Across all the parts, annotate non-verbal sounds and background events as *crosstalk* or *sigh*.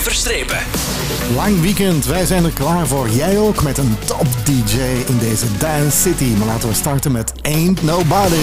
Verstrepen. Lang weekend, wij zijn er klaar voor. Jij ook met een top DJ in deze Dance City. Maar laten we starten met Ain't Nobody.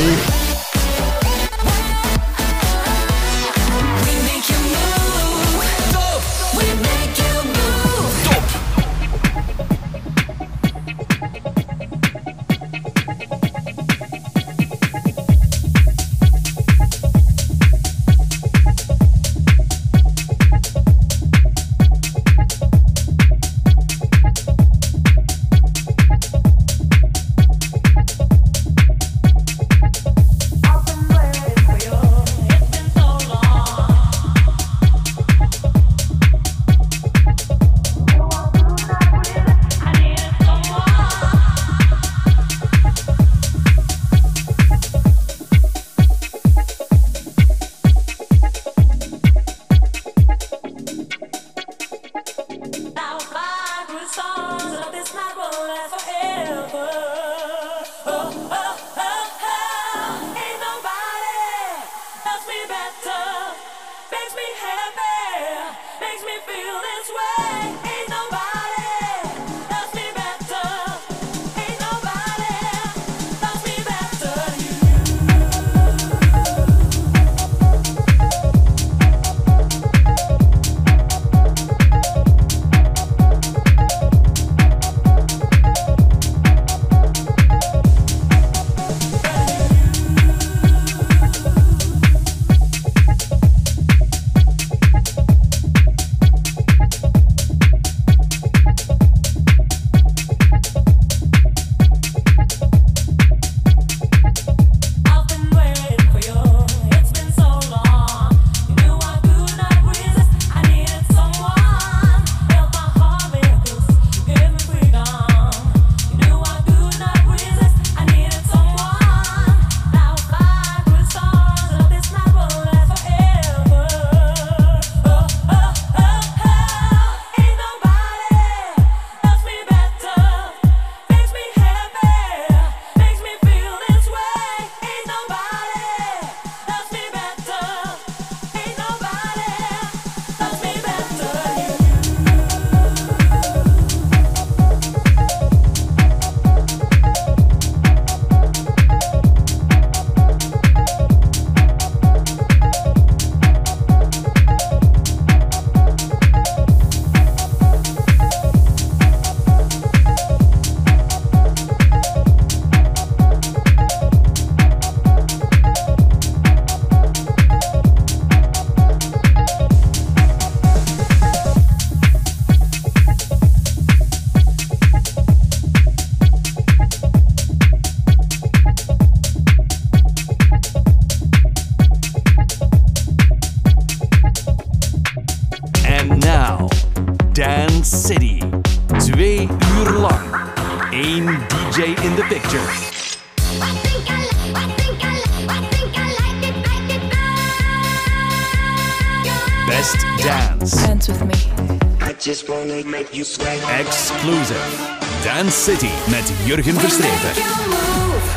City met Jurgen Verstrepen.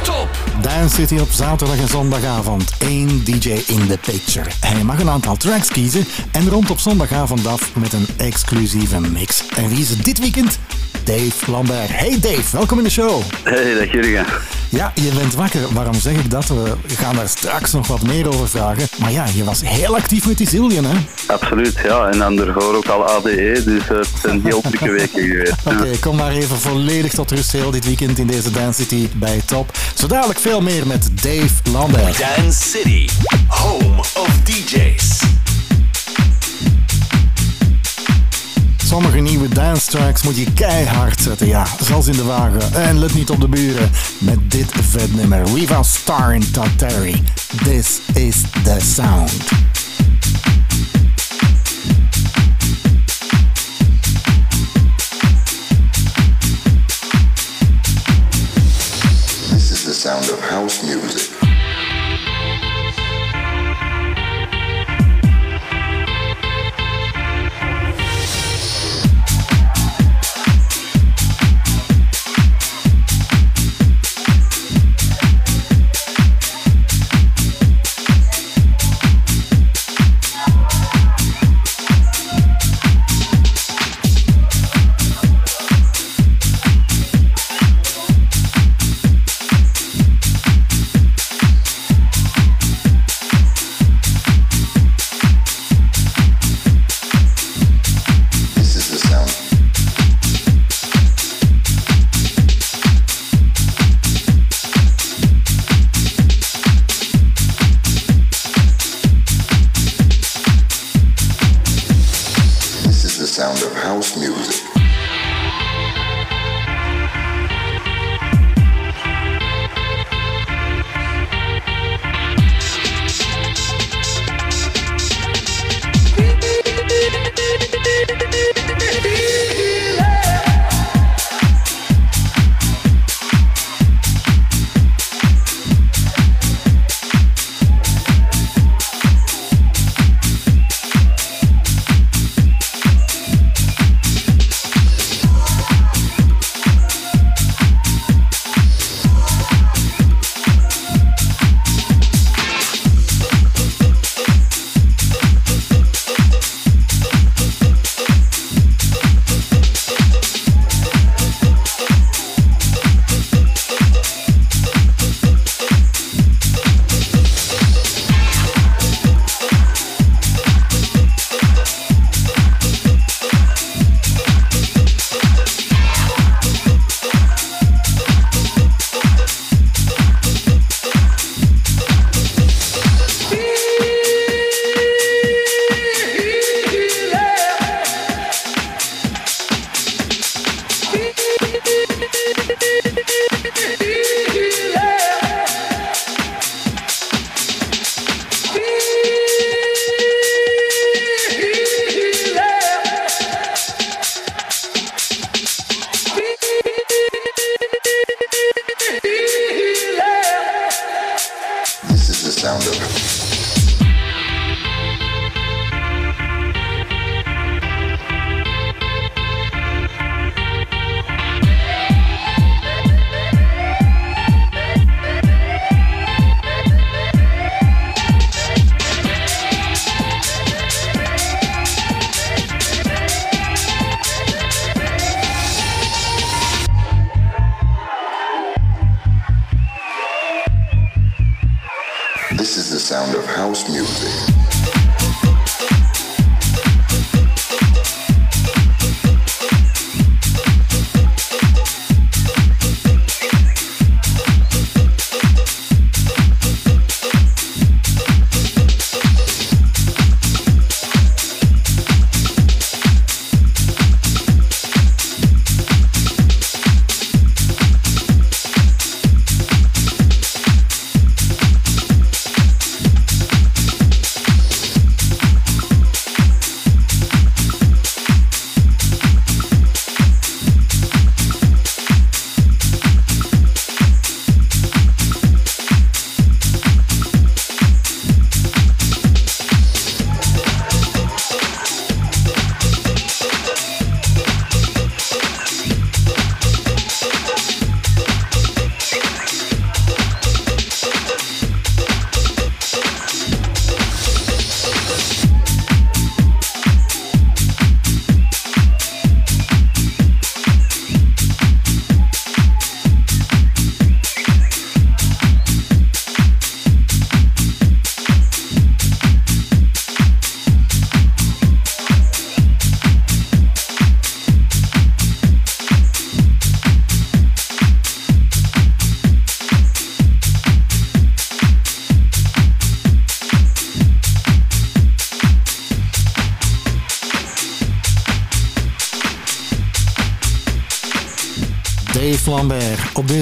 Top! Dance City op zaterdag en zondagavond. Eén DJ in the picture. Hij mag een aantal tracks kiezen en rond op zondagavond af met een exclusieve mix. En wie is het dit weekend? Dave Lambert. Hey Dave, welkom in de show. Hey, dag Jurgen. Ja, je bent wakker. Waarom zeg ik dat? We gaan daar straks nog wat meer over vragen. Maar ja, je was heel actief met die Zillion, hè? Absoluut, ja. En dan ervoor ook al ADE, dus het zijn heel drukke weken geweest. *laughs* Oké, kom maar even volledig tot rust heel dit weekend in deze Dance City bij Top. Zo dadelijk veel meer met Dave Lambert. Dance City, home of DJs. Sommige nieuwe dance tracks moet je keihard zetten, ja, zoals in de wagen. En let niet op de buren met dit vet nummer. Riva Star in Terry. This is the sound.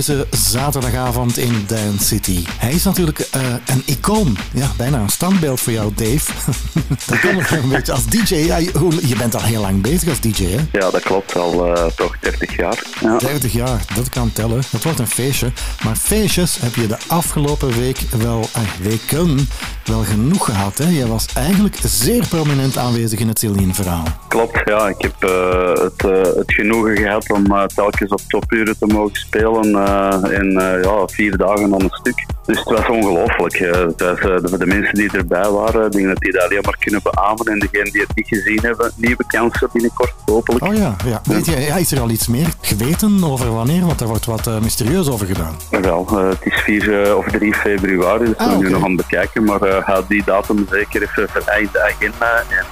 Deze zaterdagavond in Dance City. Hij is natuurlijk eh, een icoon. Ja, bijna een standbeeld voor jou, Dave. *laughs* dat komt nog een beetje als DJ. Ja, je bent al heel lang bezig als DJ, hè? Ja, dat klopt. Al eh, toch 30 jaar. Ja. 30 jaar, dat kan tellen. Dat wordt een feestje. Maar feestjes heb je de afgelopen week wel, eh, weken wel genoeg gehad. Hè? Je was eigenlijk zeer prominent aanwezig in het Celine-verhaal. Klopt, ja. Ik heb eh, het, eh, het genoegen gehad om eh, telkens op topuren te mogen spelen. in ja, vier dagen aan een stuk. Dus het was ongelooflijk. voor de mensen die erbij waren, denk dat die dat alleen maar kunnen beamen. En degenen die het niet gezien hebben, nieuwe kansen binnenkort, hopelijk. Oh ja, ja. Weet je, ja, is er al iets meer geweten over wanneer? Want daar wordt wat mysterieus over gedaan. Wel, het is 4 eh, of 3 februari, dus Ah, we zijn nu nog aan het bekijken. Maar gaat die datum zeker even vereinde agenda. En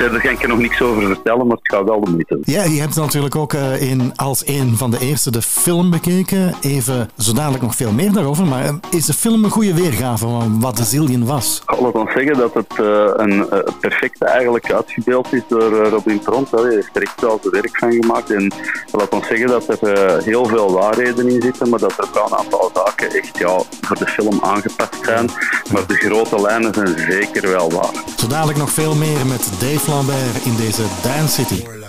eh, Daar kan ik er nog niks over vertellen, maar het gaat wel de moeite. Ja, je hebt natuurlijk ook uh, in, als een van de eerste de film bekeken. Even zo dadelijk nog veel meer daarover. Maar uh, is de film een goede weergave van wat de Zillion was? Laat ons zeggen dat het een perfecte eigenlijk uitgebeeld is door Robin Tront. Hij heeft er echt wel zijn werk van gemaakt. En laat ons zeggen dat er heel veel waarheden in zitten, maar dat er wel een aantal zaken echt ja, voor de film aangepast zijn. Maar de grote lijnen zijn zeker wel waar. Zo dadelijk nog veel meer met Dave Lambert in deze Dance City.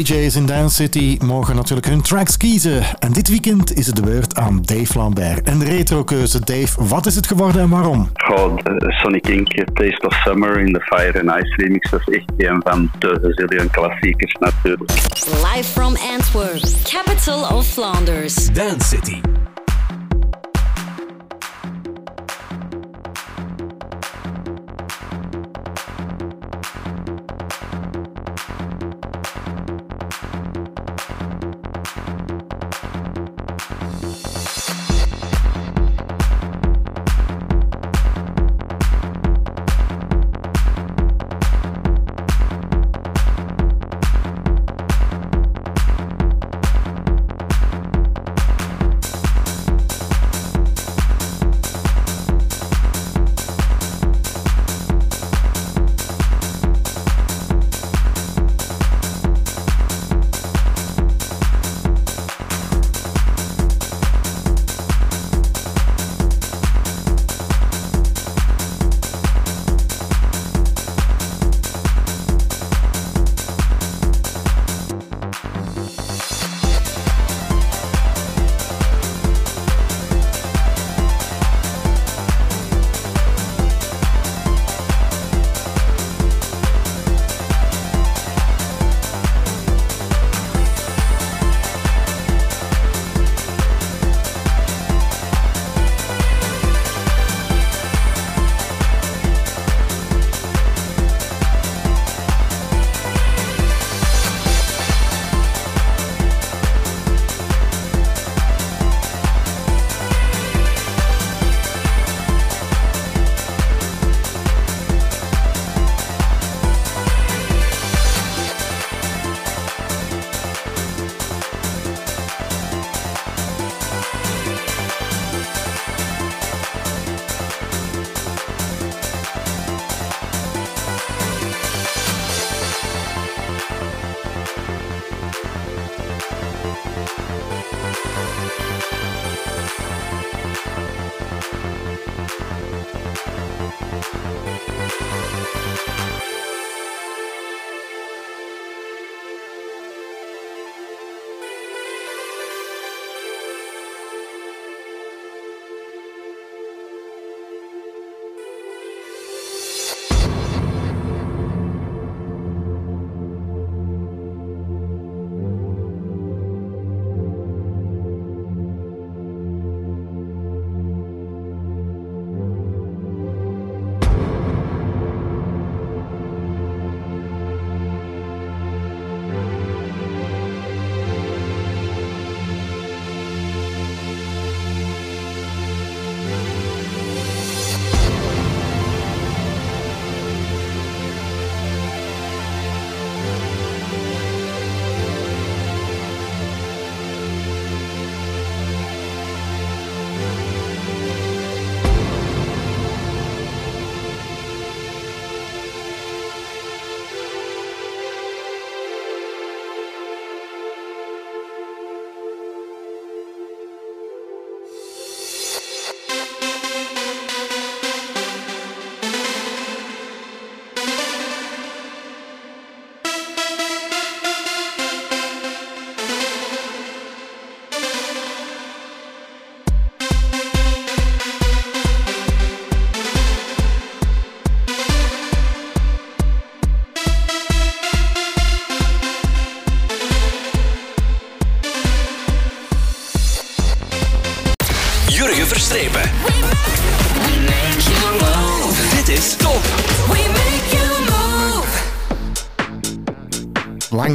DJ's in Dance City mogen natuurlijk hun tracks kiezen. En dit weekend is het de beurt aan Dave Lambert. Een retro-keuze. Dave, wat is het geworden en waarom? Goh, Sonic Inc. Taste of Summer in de Fire and Ice remix. Dat is echt een van de zillion klassiekers natuurlijk. Live from Antwerp, capital of Flanders. Dance City.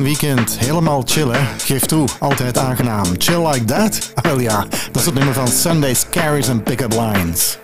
Weekend, helemaal chill hè? Geef toe, altijd aangenaam. Chill like that? Wel ja, dat is het nummer van Sundays Carries and Pickup Lines.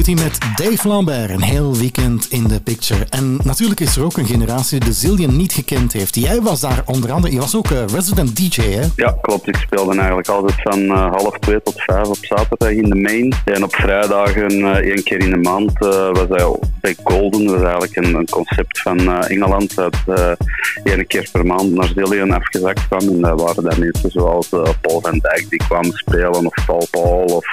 Met Dave Lambert, een heel weekend in de picture. En natuurlijk is er ook een generatie die de Zillion niet gekend heeft. Jij was daar onder andere, je was ook eh, resident DJ hè? Ja, klopt. Ik speelde eigenlijk altijd van eh, half twee tot vijf op zaterdag in de main. En op vrijdagen eh, één keer in de maand was hij bij Golden. Dat is eigenlijk een, een concept van Engeland dat één keer per maand naar Zillion afgezakt kwam. En dat waren dan mensen zoals Paul van Dijk die kwamen spelen of Paul Paul of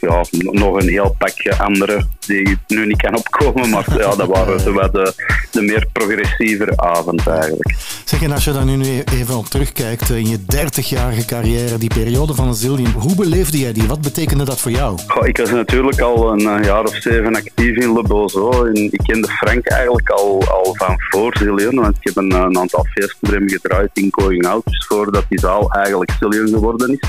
ja, nog een heel pakje andere die ik nu niet kan opkomen. Maar ja, dat waren zo wat de, de meer progressievere avond eigenlijk. Zeg, en als je daar nu even op terugkijkt, eh, in je 30-jarige carrière, die periode van Zillion, hoe beleefde jij die? Wat betekende dat voor jou? Goh, ik was natuurlijk al een eh, jaar of zeven actief in Le Bozo. En ik kende Frank eigenlijk al, al van voor Zillion, want ik heb een, een aantal feesten voor hem gedraaid in Going Out, dus voordat die zaal eigenlijk Zillion geworden is.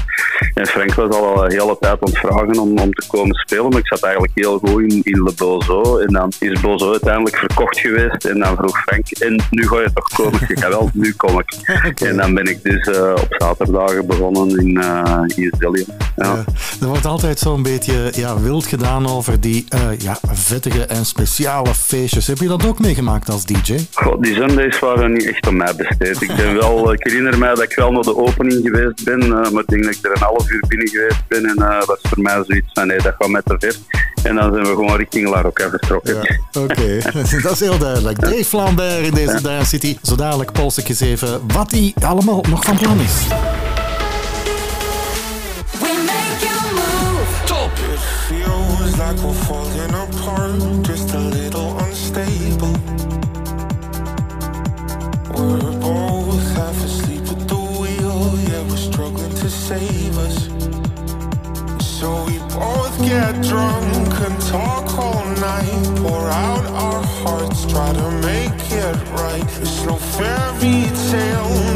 En Frank was al een hele tijd aan het vragen om, om te komen spelen, maar ik zat eigenlijk heel goed in, in Le Bozo. En dan is Bozo uiteindelijk verkocht geweest en dan vroeg Frank, en nu ga je toch komen? Ik ga wel, nu kom ik. *laughs* En dan ben ik dus eh, op zaterdagen begonnen in, uh, in Zillion. Ja. Uh, er wordt altijd zo'n beetje ja, wild gedaan over die uh, ja, vettige en speciale feestjes. Heb je dat ook meegemaakt als DJ? God, die Sundays waren niet echt aan mij besteed. Ik, ben wel, *laughs* ik herinner mij dat ik wel naar de opening geweest ben, maar ik denk dat ik er een half uur binnen geweest ben en uh, was voor mij zoiets van nee, dat gaat met te ver. En dan zijn we gewoon richting La Rocca vertrokken. Ja, Oké, okay. *laughs* dat is heel duidelijk. Dave Lambert in deze ja. Dance City. Zo dadelijk pols ik eens even wat hij allemaal nog van plan is. Top! It feels like we're falling apart, just a little unstable. We're both half asleep at the wheel, yeah, we're struggling to save get drunk and talk all night. Pour out our hearts, try to make it right. It's no fairy tale.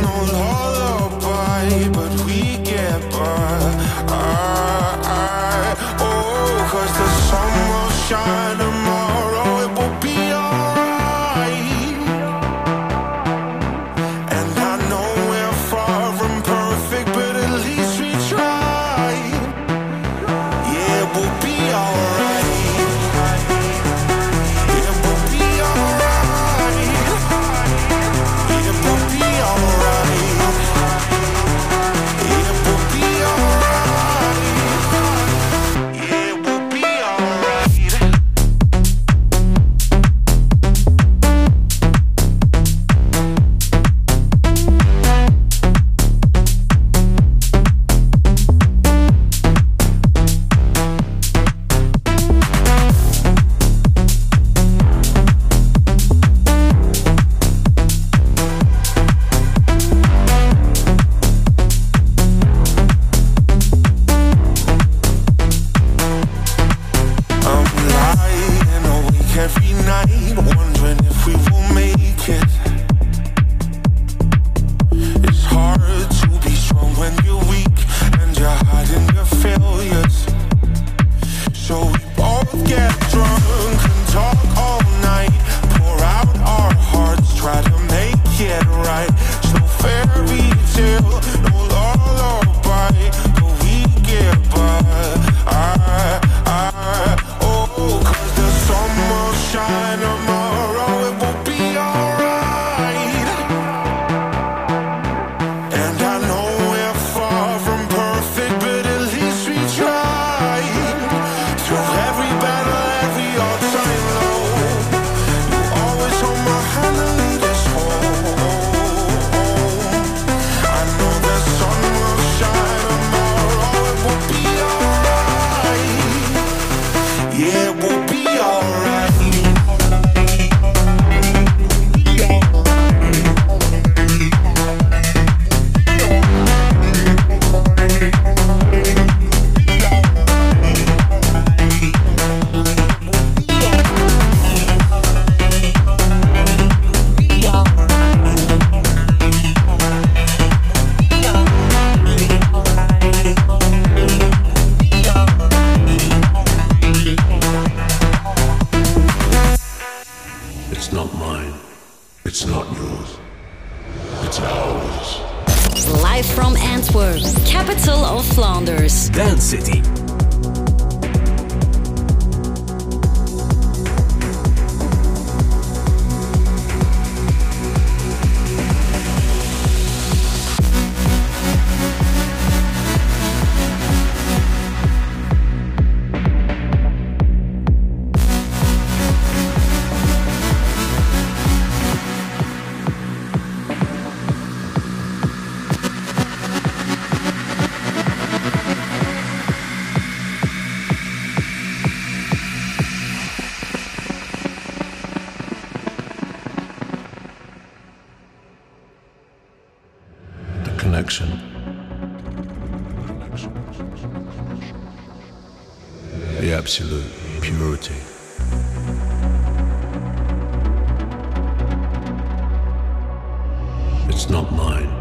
It's not mine.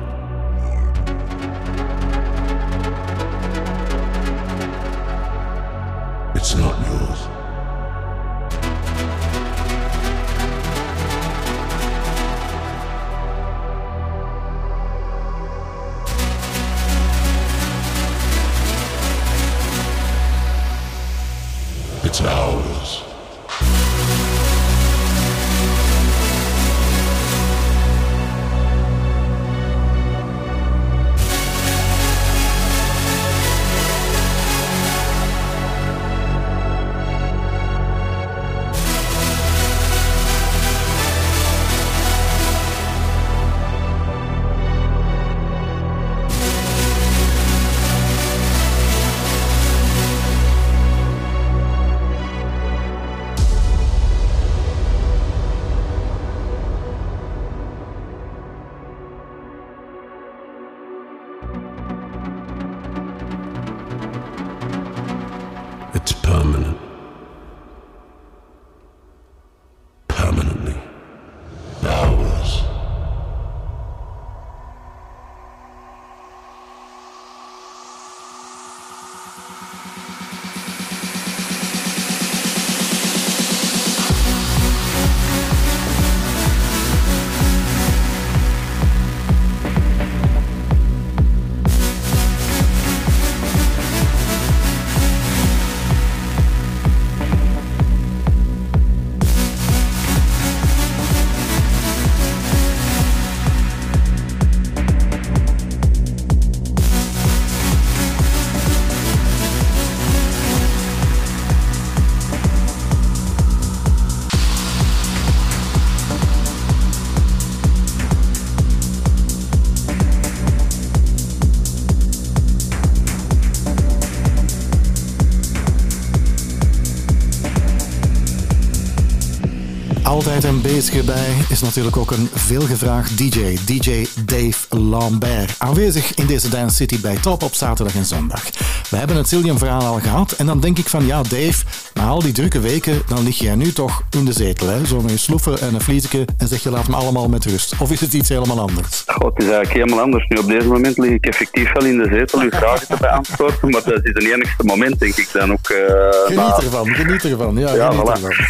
Altijd een bezige bij is natuurlijk ook een veelgevraagd DJ, DJ Dave Lambert. Aanwezig in deze Dance City bij Top op zaterdag en zondag. We hebben het Cillian-verhaal al gehad en dan denk ik van ja, Dave, na al die drukke weken, dan lig jij nu toch in de zetel, hè? Zo met je sloeven en een vliesje en zeg je laat me allemaal met rust. Of is het iets helemaal anders? Goh, het is eigenlijk helemaal anders. Nu op deze moment lig ik effectief wel in de zetel uw vragen te beantwoorden, maar dat is het enigste moment denk ik dan ook. eh, Geniet ervan, geniet ervan. Ja, Ja, geniet voilà. ervan.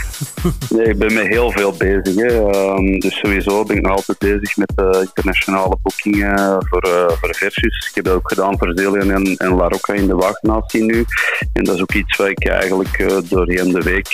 Nee, ik ben met heel veel bezig. Hè. Ehm, dus sowieso ben ik nog altijd bezig met eh, internationale boekingen voor, eh, voor Versus. Ik heb dat ook gedaan voor Zelian en, en La Rocca in de Waagnatie nu. En dat is ook iets wat ik eigenlijk eh, doorheen de week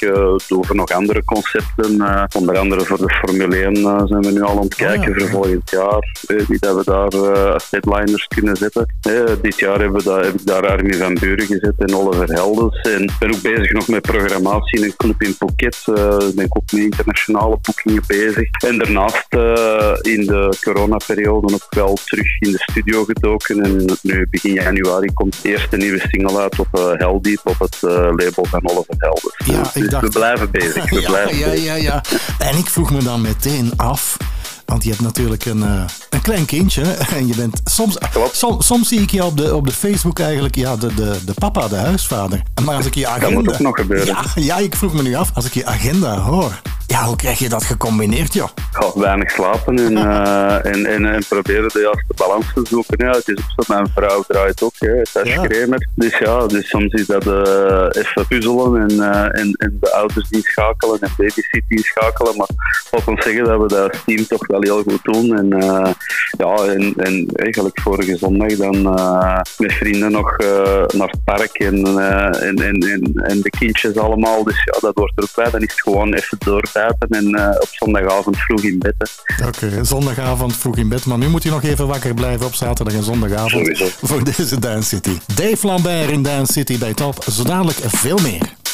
doe voor nog andere concepten. Onder andere voor de Formule 1 eh, zijn we nu al aan het kijken ja. voor volgend jaar. Wie dat we daar als headliners kunnen zetten. Dit jaar hebben we dat, heb ik daar Armin van Buren gezet en Oliver Helders. En ik ben ook bezig nog met programmatie in een club in Phuket. Eh ben ik ook met internationale boekingen bezig. En daarnaast eh, in de coronaperiode ook wel terug in de studio gedoken. En nu begin januari komt de eerste nieuwe single uit op uh, op het eh, label van Oliver Helders. Ja, Dus dacht- we blijven bezig. We *laughs* Ja, blijven ja, bezig. ja, ja. En ik vroeg me dan meteen af. Want je hebt natuurlijk een, eh, een klein kindje. *laughs* En je bent soms, soms, soms zie ik je op de, op de Facebook eigenlijk ja, de, de, de papa, de huisvader. Maar als ik je agenda. moet ook nog gebeuren. Ja, ja, ik vroeg me nu af. Als ik je agenda hoor. Ja, hoe krijg je dat gecombineerd, joh? Ja, weinig slapen en, *laughs* eh, en, en, en proberen de juiste balans te zoeken. Ja, het is zo, mijn vrouw draait ook, hè, thuiscremer. Dus ja, dus soms is dat eh, even puzzelen en, eh, en, en de ouders die schakelen en babysit die schakelen. Maar laat ons zeggen dat we dat als team toch wel heel goed doen. En, eh, ja, en, en eigenlijk vorige zondag dan eh, met vrienden nog eh, naar het park en, eh, en, en, en, de kindjes allemaal. Dus ja, dat wordt er ook bij. Dan is het gewoon even en eh, op zondagavond vroeg in bed. Oké, zondagavond vroeg in bed. Maar nu moet je nog even wakker blijven op zaterdag en zondagavond. Sowieso. Voor deze Dance City. Dave Lambert in Dance City bij Top. Zo dadelijk veel meer.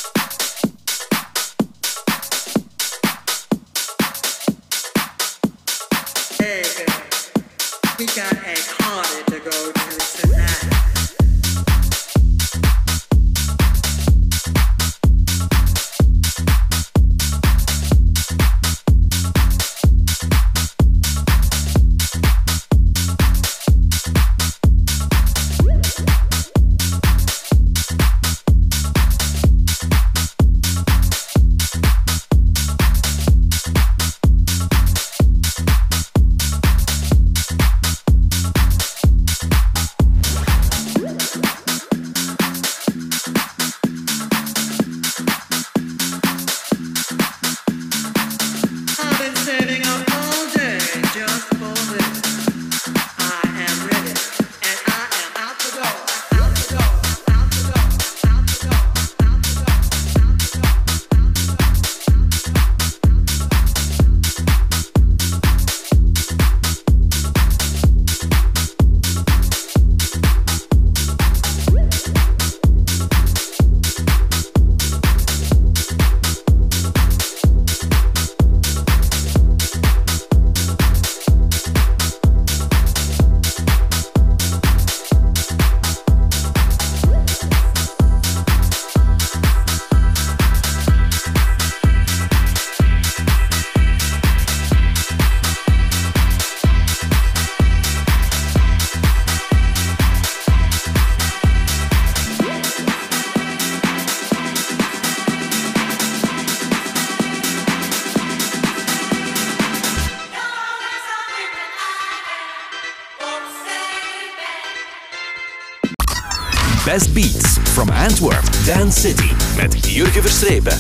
Dance City. Met Jurgen Verstrepen.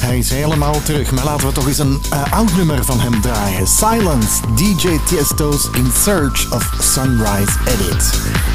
Hij is helemaal terug, maar laten we toch eens een eh, oud nummer van hem draaien. Silence, DJ Tiesto's In Search of Sunrise Edit.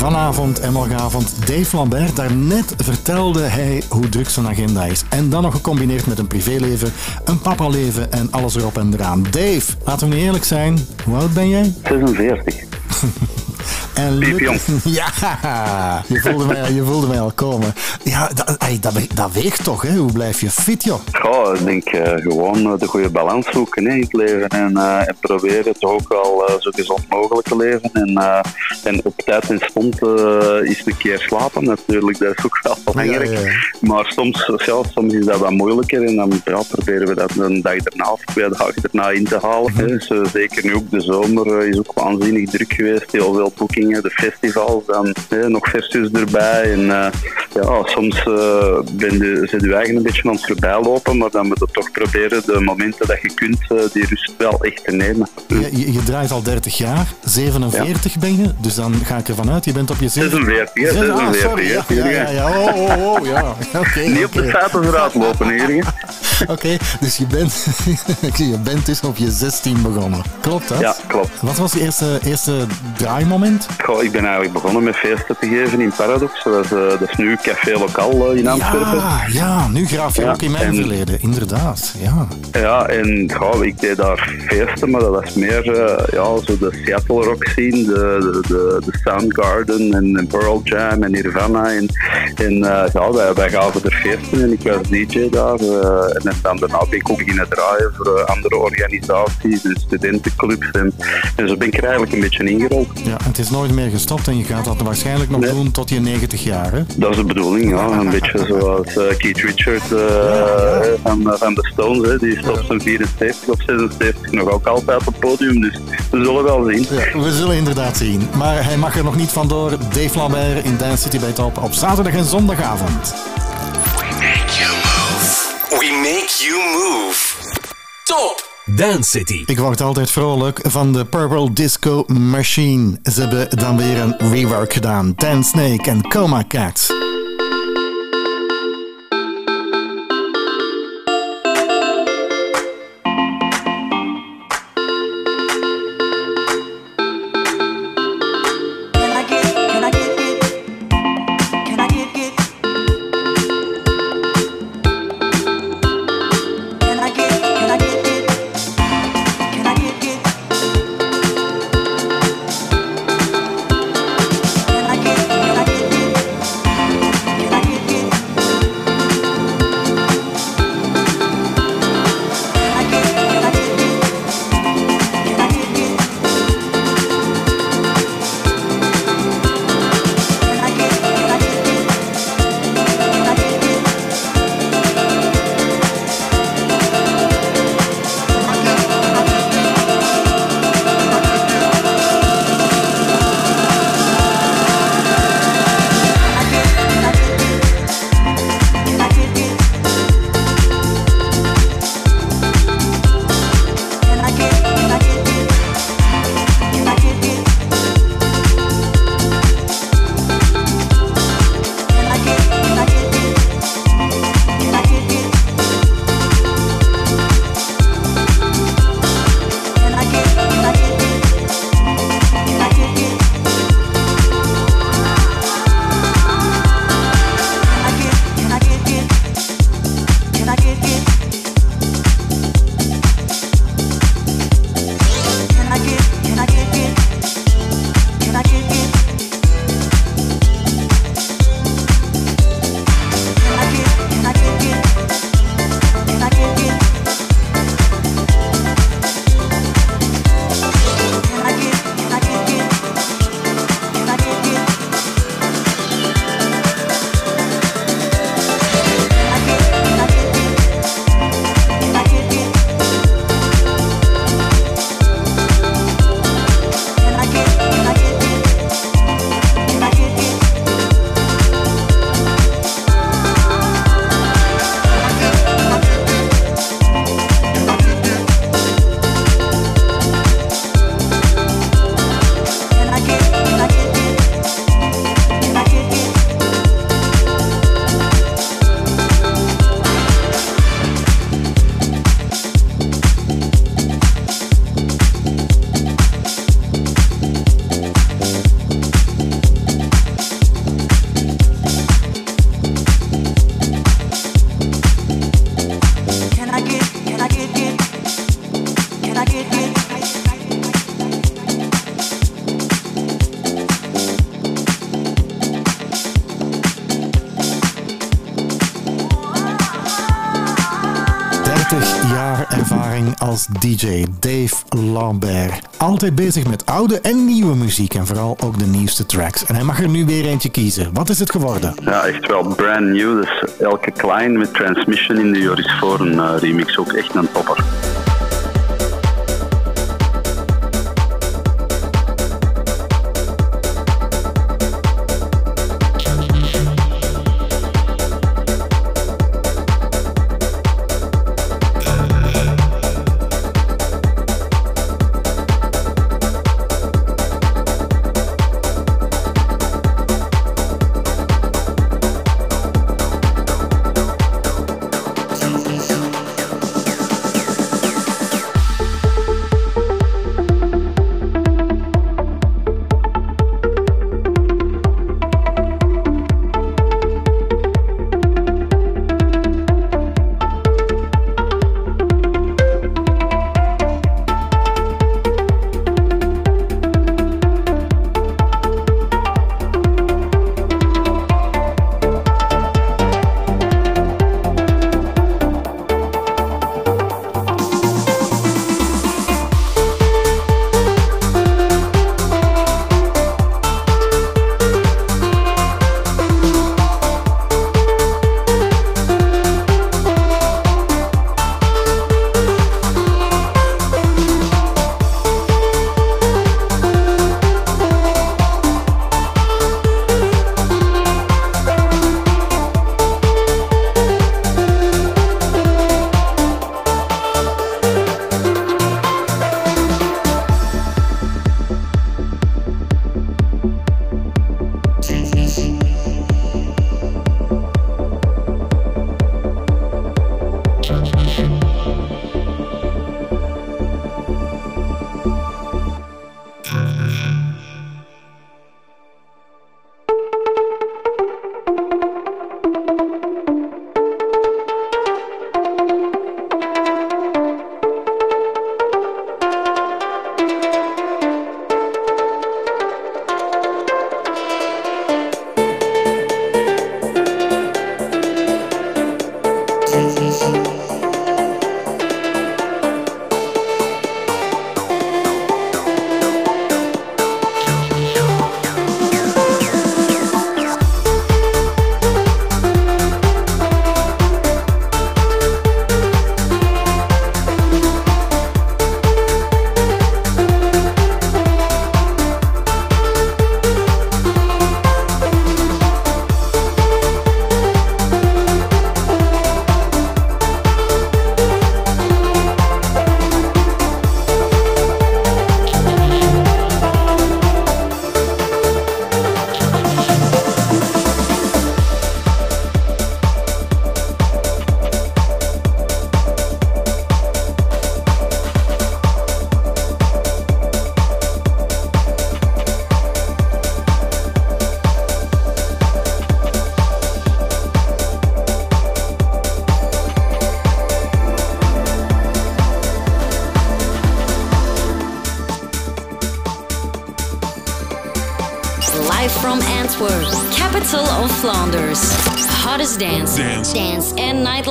Vanavond en morgenavond. Dave Lambert, daarnet vertelde hij hoe druk zijn agenda is. En dan nog gecombineerd met een privéleven, een papaleven en alles erop en eraan. Dave, laten we eerlijk zijn, hoe oud ben jij? 46. En. *laughs* Ja, je voelde, mij, je voelde mij al komen. Ja, dat, ey, dat, we- dat weegt toch, hè? Hoe blijf je fit, joh? Ja, ik denk eh, gewoon eh, de goede balans zoeken hè, in het leven en, eh, en proberen toch ook wel zo gezond mogelijk te leven. En, en op tijd en stond is een keer slapen natuurlijk, dat is ook wel belangrijk. Ja, ja, ja. Maar soms, ja, soms is dat wat moeilijker en dan proberen we dat een dag daarna of twee dagen daarna in te halen. Dus, eh, zeker nu ook de zomer is ook waanzinnig druk geweest, heel veel boekingen, de festivals, dan hè, nog versus erbij. En eh, ja, soms ben je, zit je eigen een beetje aan het voorbijlopen, maar dan moet je toch proberen de momenten dat je kunt, eh, die rust wel echt te nemen. Je, je, draait al 30 jaar, 47 ben je, dus dan ga ik ervan uit, je bent op je 46, hè, Zes- ah, 46, sorry, ja, hè, ja, ja, ja, oh, oh, oh, ja. *laughs* Oké, Niet op de feiten eruit lopen hè. *laughs* Oké, dus je bent, *laughs* je bent dus op je 16 begonnen. Klopt dat? Ja, klopt. Wat was je eerste, eerste draaimoment? Goh, ik ben eigenlijk begonnen met feesten te geven in Paradox. Dat is, eh, dat is nu Café Lokaal eh, in Antwerpen. Ja, ja, nu graaf je Ja, ook in mijn en- verleden, inderdaad. Ja. Ja, en goh, ik deed daar feesten, maar dat was meer eh, ja, zo de Seattle rock scene, de, de, de, de Soundgarden en, en Pearl Jam en Nirvana. En, en ja, wij, wij gaven er feesten en ik was DJ daar. en dan daarna ben ik ook beginnen draaien voor andere organisaties en studentenclubs. En, en zo ben ik er eigenlijk een beetje ingerold. ja, het is nooit meer gestopt en je gaat dat waarschijnlijk nog Nee. doen tot je 90 jaar. Hè? Dat is de bedoeling, ja. Een *laughs* beetje zoals eh, Keith Richards eh, Van, van de Stones. Hè. Die is op zijn 74 of 76 nog ook altijd op het podium. Dus we zullen wel zien. Ja, we zullen inderdaad zien. Maar hij mag er nog niet vandoor. Dave Lambert in Dance City bij Top op zaterdag en zondagavond. We make you move. Top Dance City. Ik word altijd vrolijk van de Purple Disco Machine. Ze hebben dan weer een rework gedaan. Dan Snake en Coma Cat. DJ Dave Lambert. Altijd bezig met oude en nieuwe muziek en vooral ook de nieuwste tracks. En hij mag er nu weer eentje kiezen. Wat is het geworden? Ja, echt wel brand new. Dus Elke Klein met Transmission in de Joris Foren uh, remix. Ook echt een topper.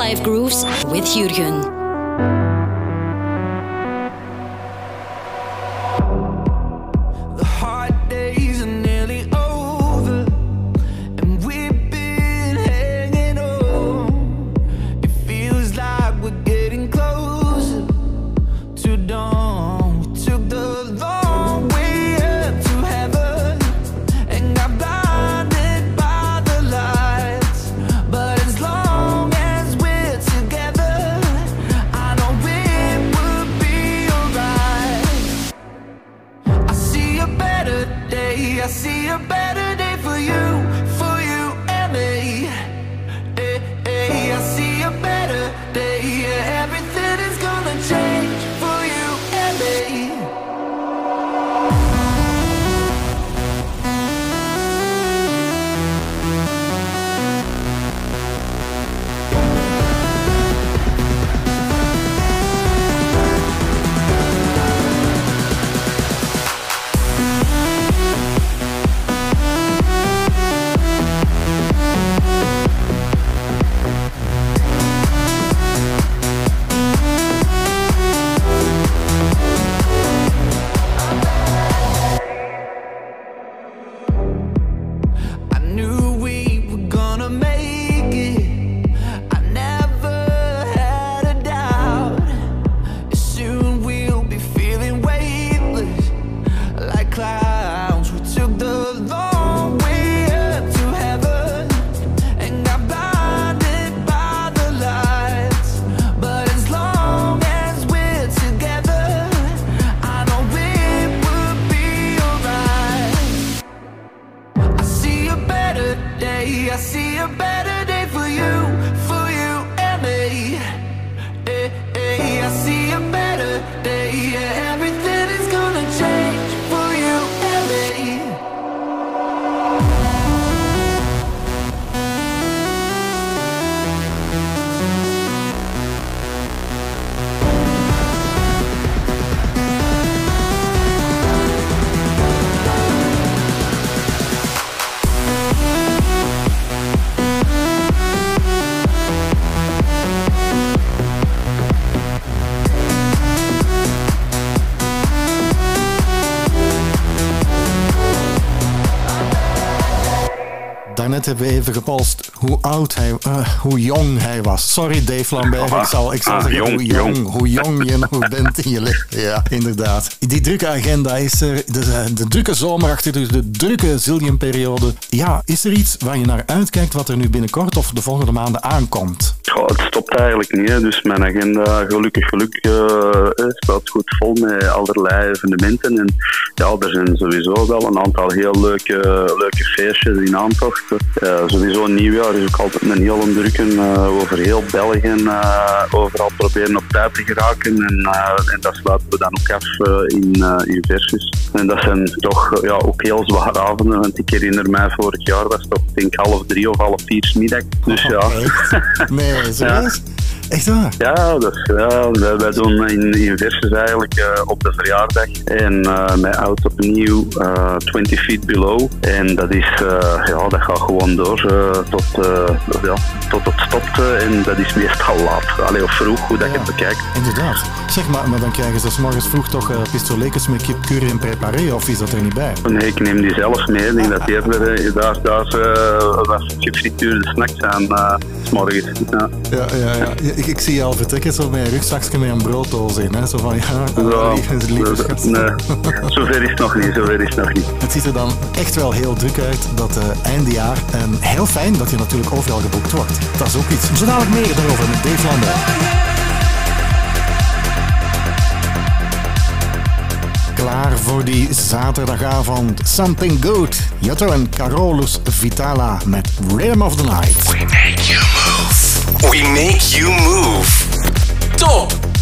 Nightlife grooves with Jurgen. Hoe jong hij was. Sorry Dave Lambert, ik zal, ik zal Ah, zeggen jong, hoe, jong, jong. hoe jong je nog bent in je leven. Ja, inderdaad. Die drukke agenda is er, de, de drukke zomer achter de, de drukke zillion-periode. Ja, is er iets waar je naar uitkijkt wat er nu binnenkort of de volgende maanden aankomt? Goh, het stopt eigenlijk niet. Hè. Dus mijn agenda, gelukkig geluk, eh, staat goed vol met allerlei evenementen. En ja, er zijn sowieso wel een aantal heel leuke, leuke feestjes in aantocht. Eh, sowieso een nieuwjaar is ook altijd een heel eh, over heel België. eh, overal proberen op tijd te geraken. En, eh, en dat sluiten we dan ook af in, in versus. En dat zijn toch ja, ook heel zware avonden. Want ik herinner mij vorig jaar was het toch denk half drie of half vier middag. Dus ja. Echt? *laughs* Nee, serieus? Echt waar? Ja, dat is, ja wij, wij doen in, in versus eigenlijk op de verjaardag. En met oud opnieuw eh 20 feet below. En dat is, ja, dat gaat gewoon door tot, ja, tot het stopt. eh, en dat is meestal laat. Allee, of vroeg, hoe dat je het bekijkt. Inderdaad. Zeg maar, maar dan krijgen ze 's morgens vroeg toch uh, pistolekes met kip curry en preparé, of is dat er niet bij? Nee, ik neem die zelf mee. Ik denk dat die eerder, eh, daar, daar was gefrituurde snacks aan s morgens. Ja. Ja, ja, ja. Ik, ik zie je al vertrekken zo met een rugzakje met een brooddoos in. Hè? Zo van, ja, *laughs* schat. nee, zover is het nog niet, zover is het nog niet. Het ziet er dan echt wel heel druk uit, dat uh, eindejaar. En heel fijn dat je natuurlijk overal geboekt wordt. Dat is ook iets. Zo dadelijk meer daarover met Dave Lambert. Klaar voor die zaterdagavond. Something Good. Jotto en Carolus Vitala met Rhythm of the Night. We make you move. We make you move. Top.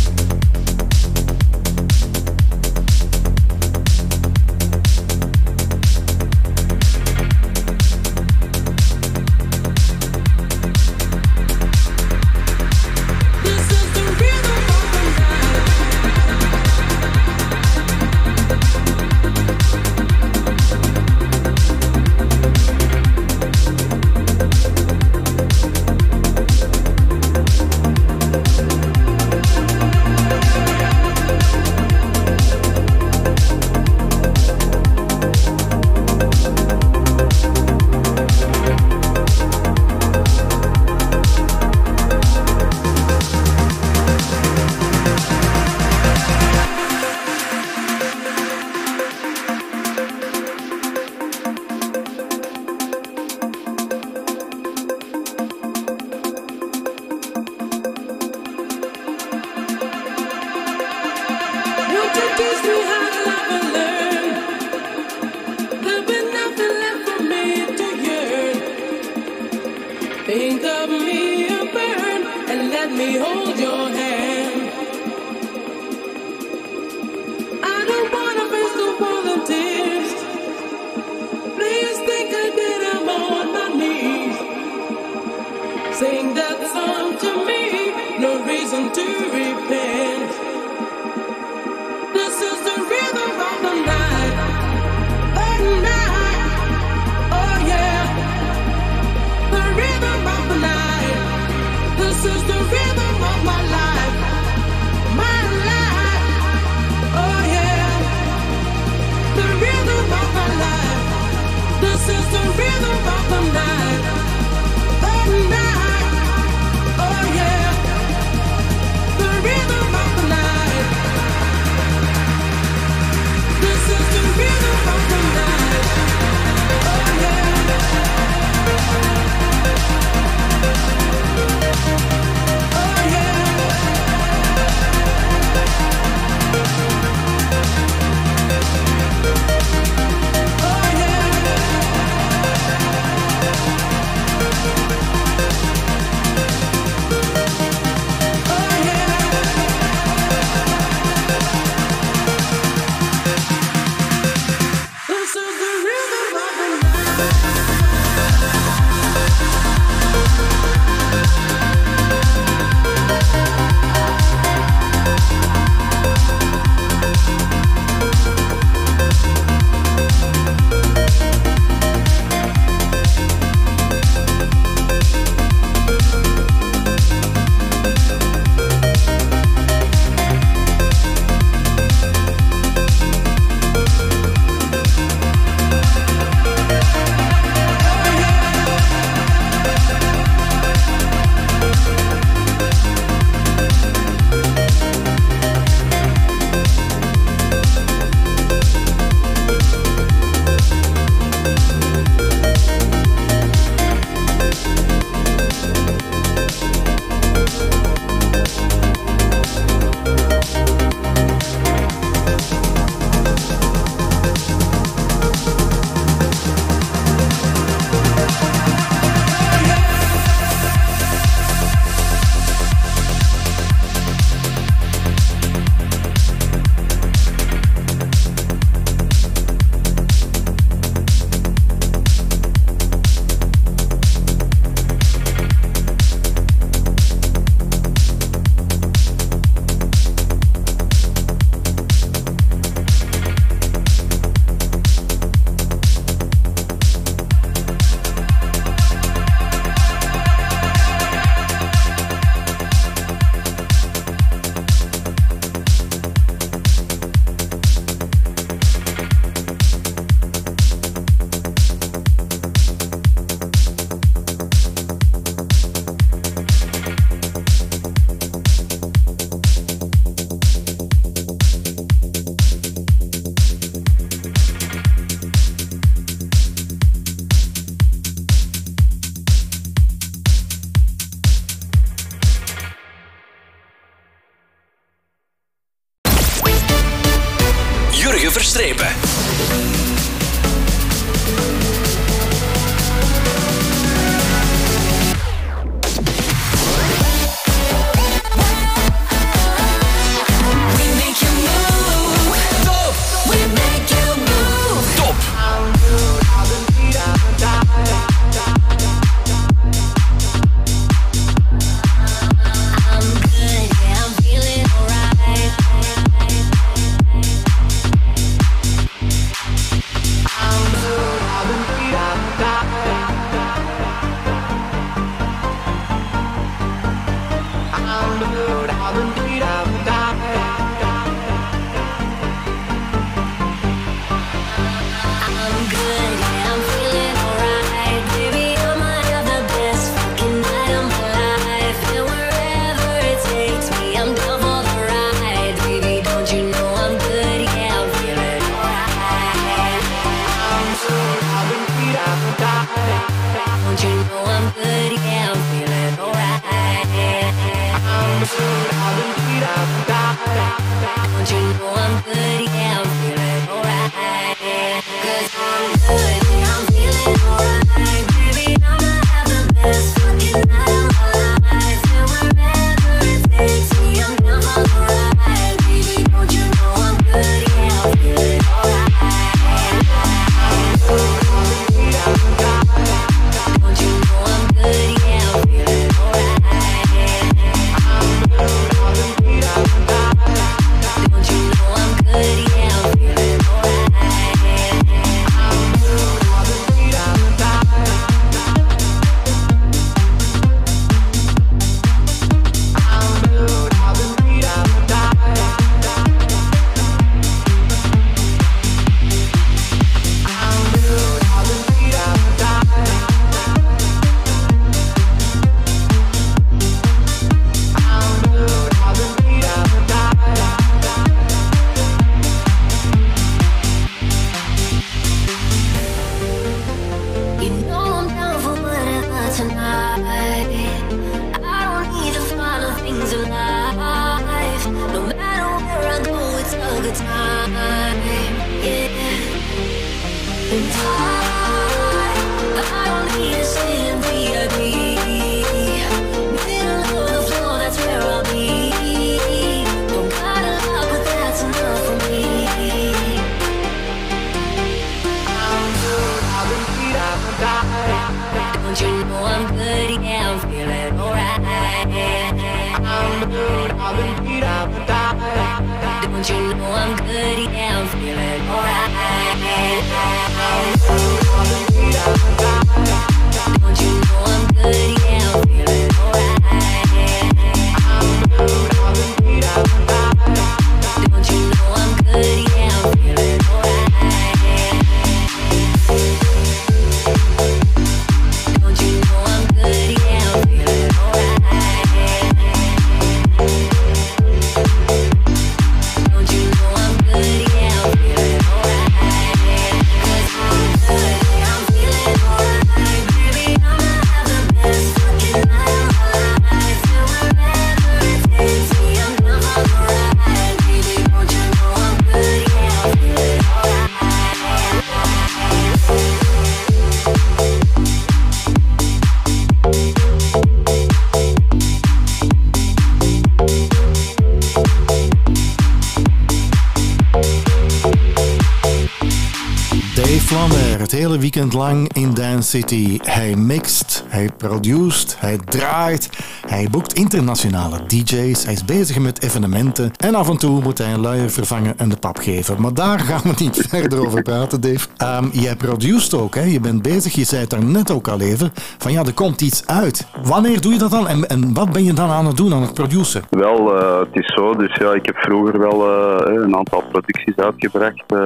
Weekend lang in Dance City. Hij mixt, hij produceert, hij draait, hij boekt internationale DJ's, hij is bezig met evenementen. En af en toe moet hij een luier vervangen en geven. Maar daar gaan we niet *laughs* verder over praten, Dave. Ehm, jij produceert ook, hè? je bent bezig, je zei het daar net ook al even, van ja, er komt iets uit. Wanneer doe je dat dan en, en wat ben je dan aan het doen, aan het produceren? Wel, eh, het is zo. Dus ja, ik heb vroeger wel eh, een aantal producties uitgebracht. eh,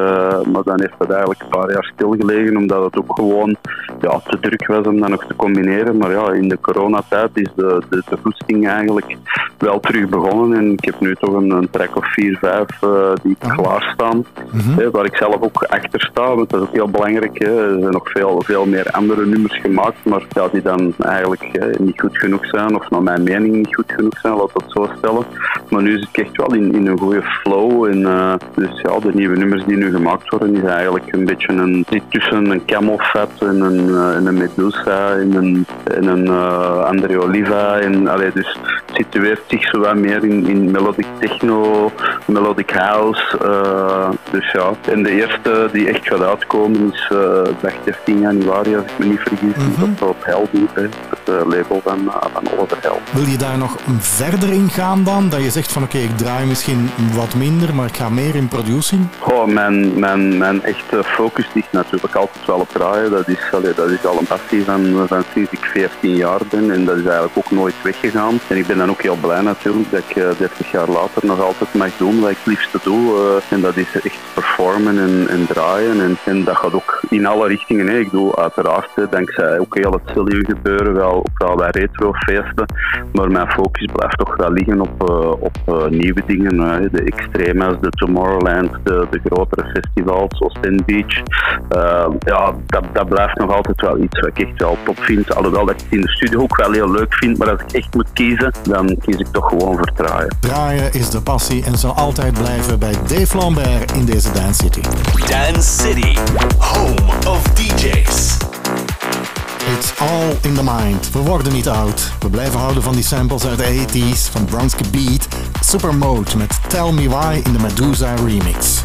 maar dan heeft het eigenlijk een paar jaar stilgelegen omdat het ook gewoon ja, te druk was om dat nog te combineren. Maar ja, in de coronatijd is de, de, de goesting eigenlijk wel terug begonnen. En ik heb nu toch een, een track of 4, 5 eh, die klaarstaan. Hè, waar ik zelf ook achter sta, want dat is ook heel belangrijk. Hè. Er zijn nog veel, veel meer andere nummers gemaakt, maar ja, die dan eigenlijk hè, niet goed genoeg zijn, of naar mijn mening niet goed genoeg zijn, laat dat zo stellen. Maar nu zit ik echt wel in, in een goede flow. En, eh, dus ja, de nieuwe nummers die nu gemaakt worden, is eigenlijk een beetje een zit tussen een Camel Fat en een, eh, en een Medusa en een, en een André Oliva. En, allee, dus het situeert zich zo wat meer in, in melodic techno, melodic house. Eh, dus ja, en de eerste die echt gaat uitkomen is eh dag 13 januari, als ik me niet vergis, op, op Helden, hè, het eh, label van, van Oliver Held. Wil je daar nog verder in gaan dan? Dat je zegt van oké, ik draai misschien wat minder, maar ik ga meer in producing? Oh, mijn, mijn, mijn echte focus ligt natuurlijk altijd wel op draaien. Dat is, dat is al een passie van, van sinds ik 14 jaar ben en dat is eigenlijk ook nooit weggegaan. En ik ben dan ook heel blij natuurlijk dat ik eh, 30 jaar later nog altijd mag doen wat ik het liefste doe. Eh, en dat is echt performen en, en draaien. En, dat gaat ook in alle richtingen. Hè. Ik doe uiteraard, hè, dankzij ook heel het Silju gebeuren, wel, ook wel bij retrofeesten. Maar mijn focus blijft toch wel liggen op, eh, op eh, nieuwe dingen. hè. de Extremas, de Tomorrowland, de, de grotere festivals zoals Ten Beach. Eh, ja, dat, dat blijft nog altijd wel iets wat ik echt wel top vind. Alhoewel dat ik het in de studio ook wel heel leuk vind. Maar als ik echt moet kiezen, dan kies ik toch gewoon voor draaien. Draaien is de passie en zal altijd blijven bij Dave Lambert in deze Dance City. Dance City, home of DJs. It's all in the mind. We worden niet oud. We blijven houden van die samples uit de 80s, van Bronski Beat, Supermode met Tell Me Why in de Medusa remix.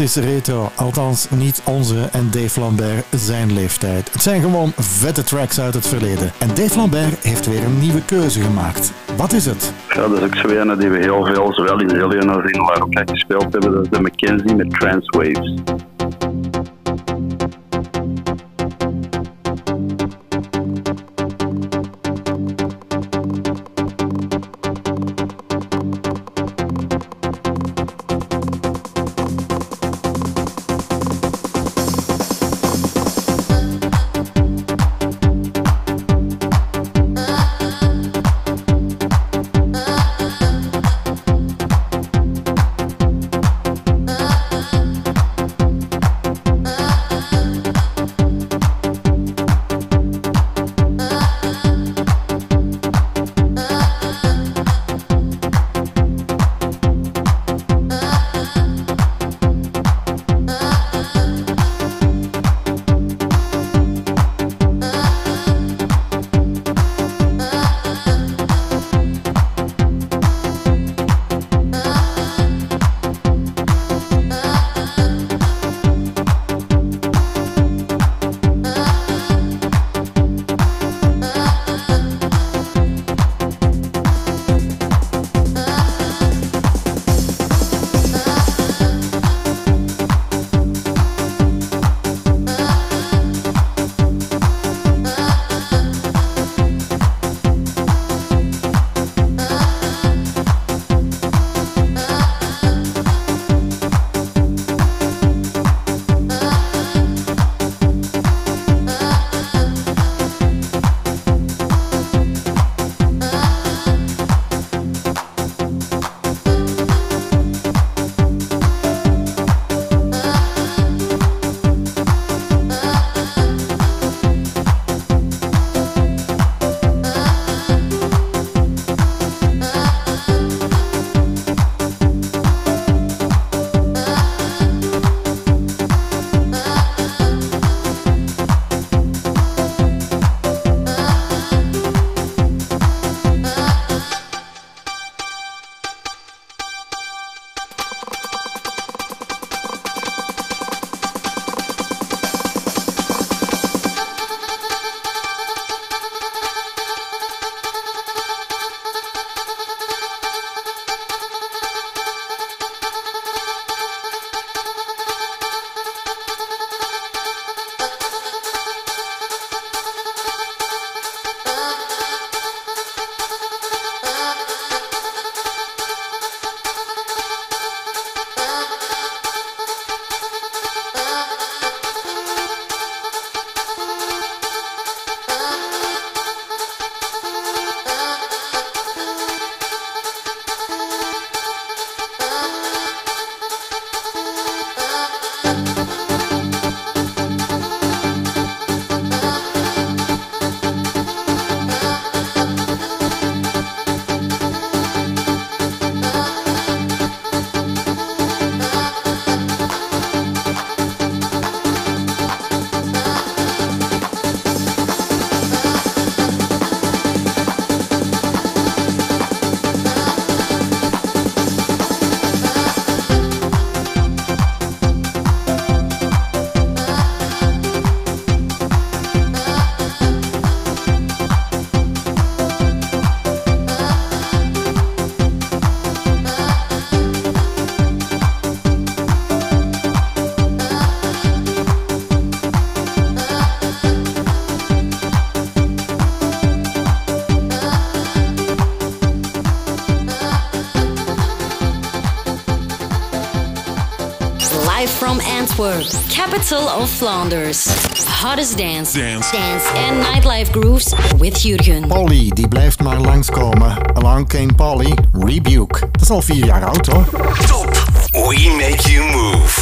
Is retro? Althans, niet onze en Dave Lambert zijn leeftijd. Het zijn gewoon vette tracks uit het verleden. En Dave Lambert heeft weer een nieuwe keuze gemaakt. Wat is het? Ja, dat is ook zo een die we heel veel, zowel in Alien als in wij gespeeld hebben. Dat is de Mackenzie met Transwaves. Capital of Flanders. Hottest dance, Dance. dance and nightlife grooves with Jurgen. Polly, die blijft maar langskomen. Along came Polly, Rebuke. Dat is al vier jaar oud hoor. Top. We make you move.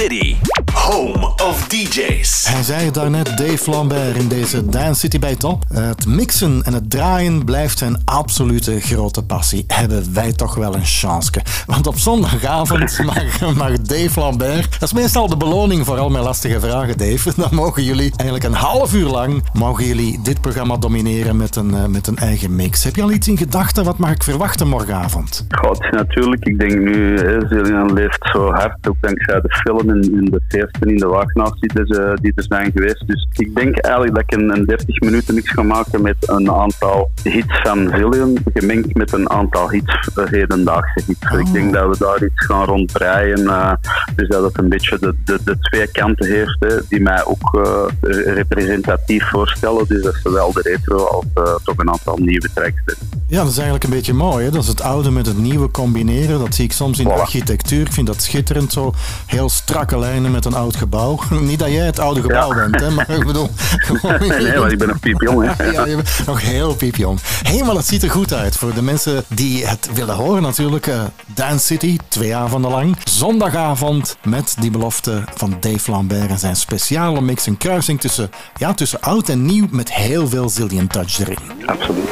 City, home of DJs. Hij zei daarnet, Dave Lambert in deze Dance City bij Top. Het mixen en het draaien blijft zijn absolute grote passie. Hebben wij toch wel een chance. Want op zondagavond *laughs* mag, mag Dave Lambert... Dat is meestal de beloning voor al mijn lastige vragen, Dave. *laughs* Dan mogen jullie eigenlijk een half uur lang... mogen jullie dit programma domineren met een, eh, met een eigen mix. Heb je al iets in gedachten? Wat mag ik verwachten morgenavond? Het is natuurlijk, ik denk nu, hè, Zillian leeft zo hard, ook dankzij de film en, en de feesten in de Waagnaars die, er, eh, die er zijn geweest. Dus ik denk eigenlijk dat ik een, een 30 minuten mix ga maken met een aantal hits van Zillion, gemengd met een aantal hits, eh, hedendaagse hits. Ik denk dat we daar iets gaan rondbreien. eh, dus dat het een beetje de, de, de twee kanten heeft, hè, die mij ook re- representatief voorstellen. Dus dat is zowel de retro als toch een aantal nieuwe tracks. Ja, dat is eigenlijk een beetje mooi. Hè? Dat is het oude met het nieuwe combineren. Dat zie ik soms in de architectuur. Ik vind dat schitterend. Zo heel strakke lijnen met een oud gebouw. *laughs* Niet dat jij het oude gebouw bent, hè? maar ik bedoel... *laughs* Nee, want ik ben nog piepjong. Hè. *laughs* Ja, je bent nog heel piepjong. Hé, maar het ziet er goed uit. Voor de mensen die het willen horen natuurlijk. eh, Dance City, twee avonden lang. Zondagavond met die belofte van Dave Lambert en zijn speciale mix. Een kruising tussen, ja, tussen oud en nieuw met heel veel Zillion Touch erin. Absoluut.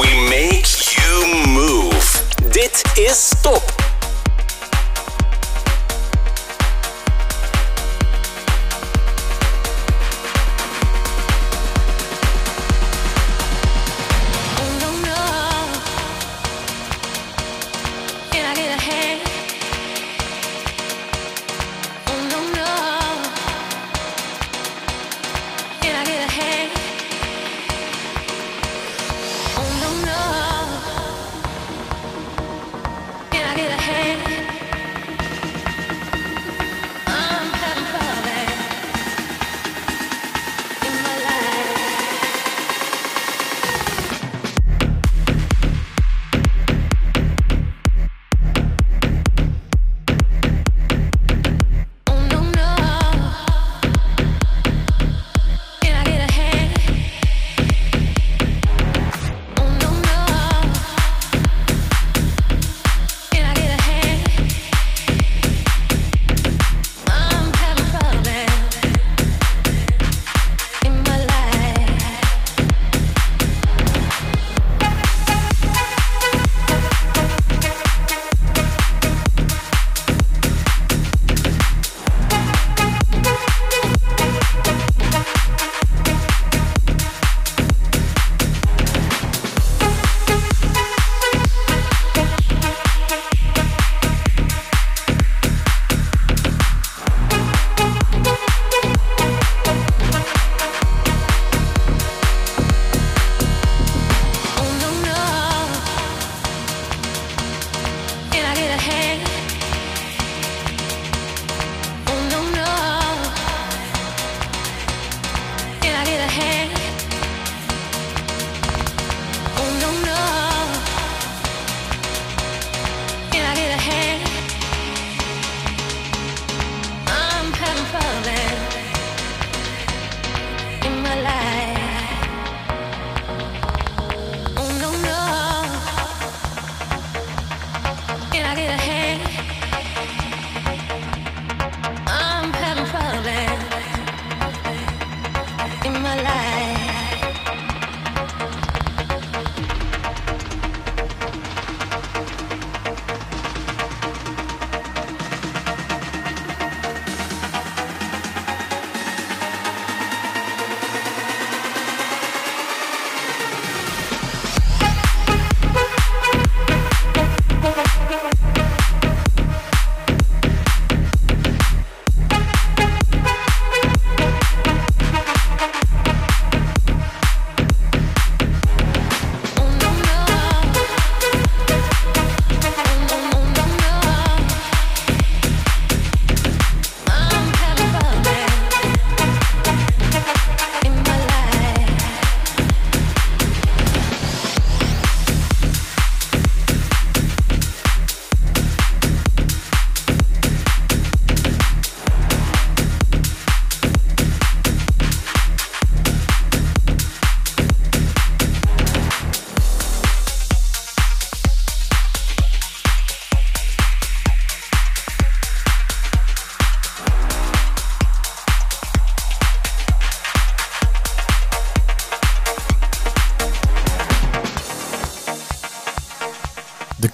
We make you move. Dit is Stop.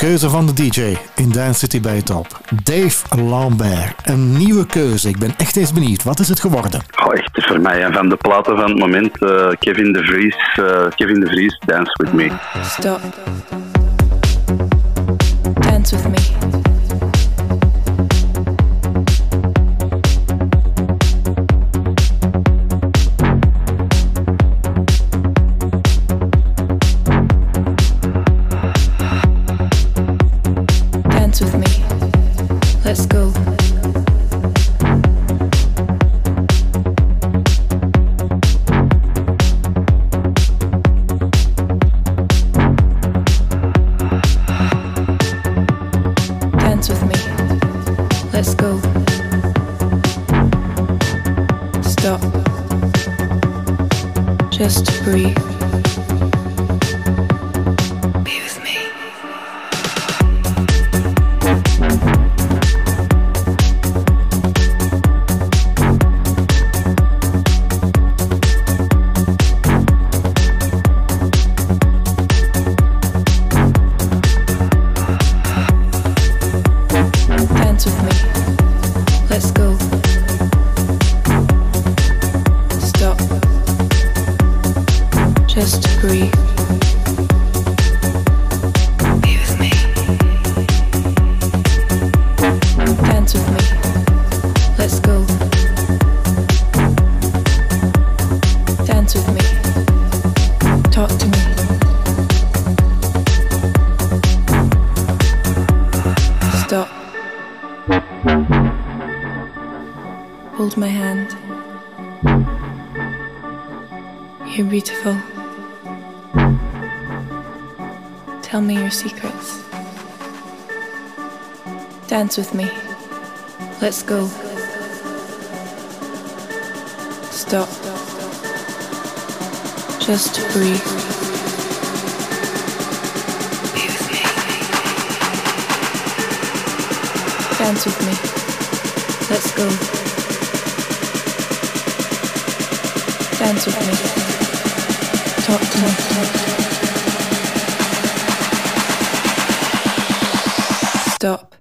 Keuze van de DJ in Dance City bij Top. Dave Lambert. Een nieuwe keuze. Ik ben echt eens benieuwd. Wat is het geworden? Oh, echt voor mij een van de platen van het moment. eh, Kevin de Vries, eh, Kevin de Vries, Dance With Me. Stop. Beautiful. Tell me your secrets. Dance with me. Let's go. Stop. Just breathe. Dance with me. Let's go. Dance with me. Stop.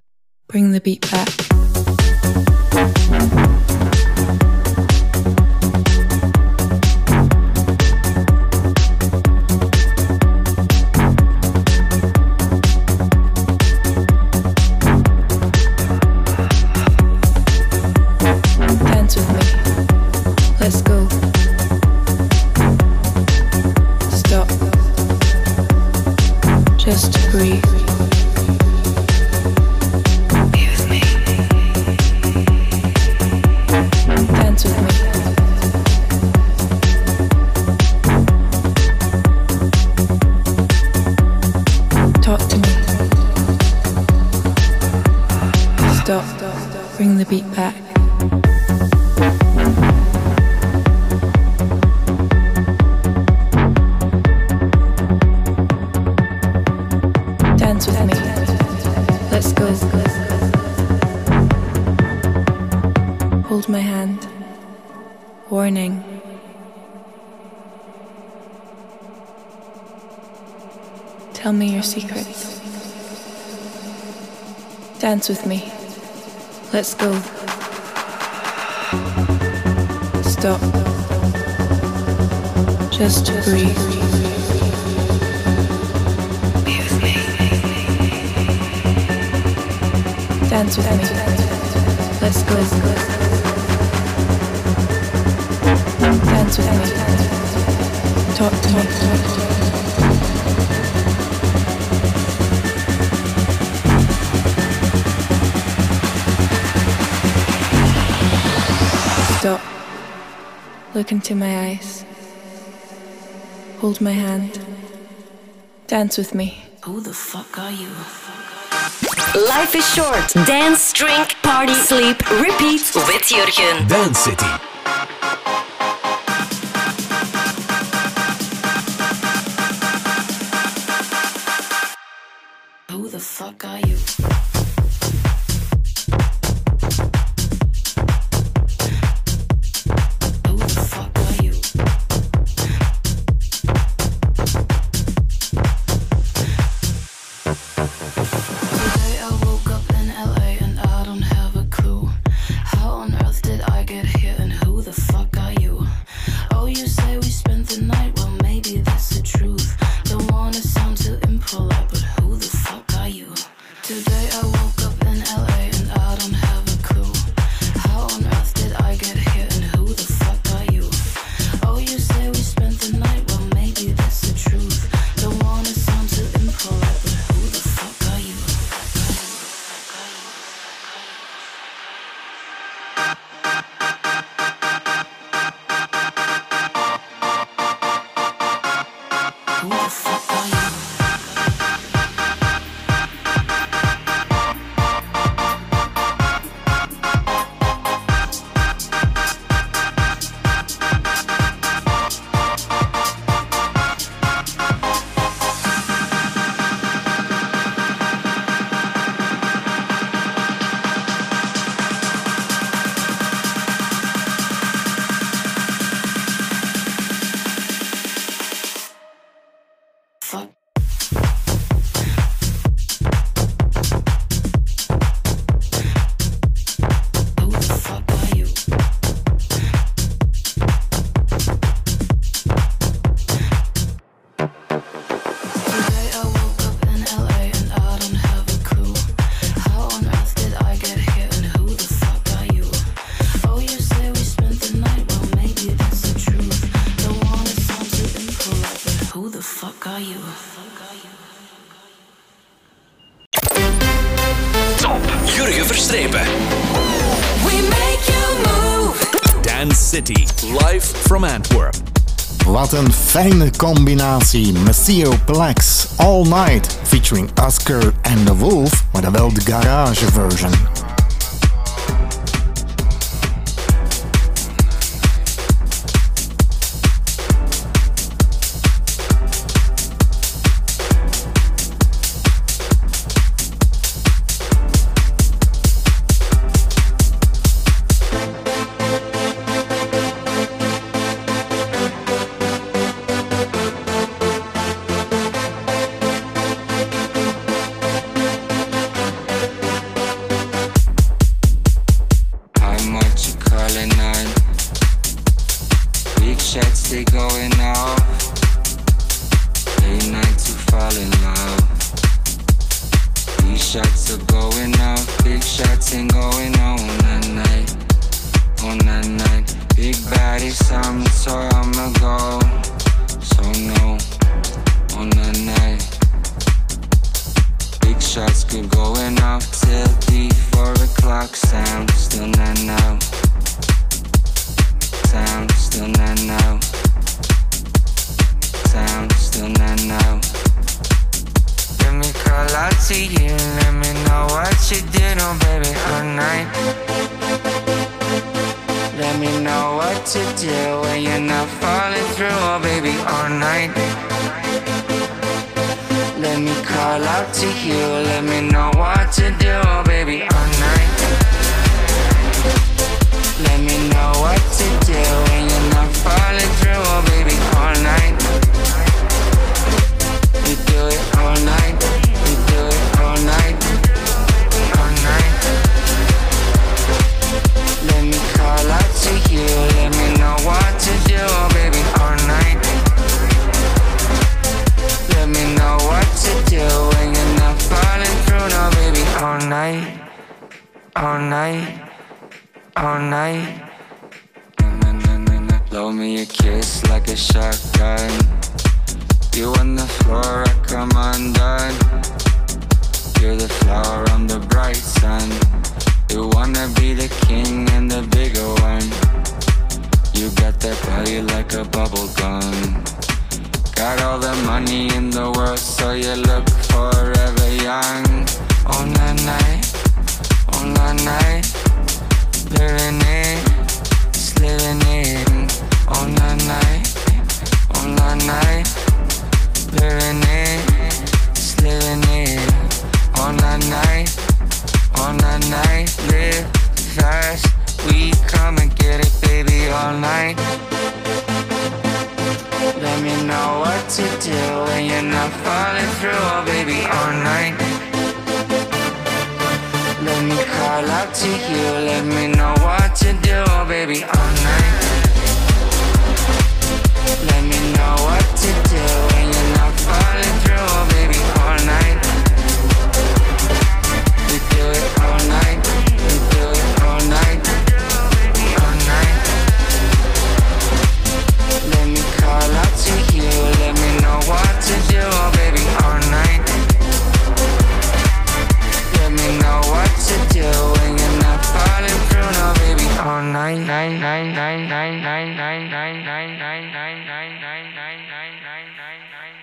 Bring the beat back. Dance with me. Let's go. Stop. Just to breathe. With me. Dance with me. Let's go. Dance with me. Talk to me. Look into my eyes. Hold my hand. Dance with me. Who the fuck are you? Life is short. Dance, drink, party, sleep, repeat with Jurgen. Dance City. Wat een fijne combinatie. Messio Plex All Night featuring Oscar and the Wolf, maar dan wel de garage version.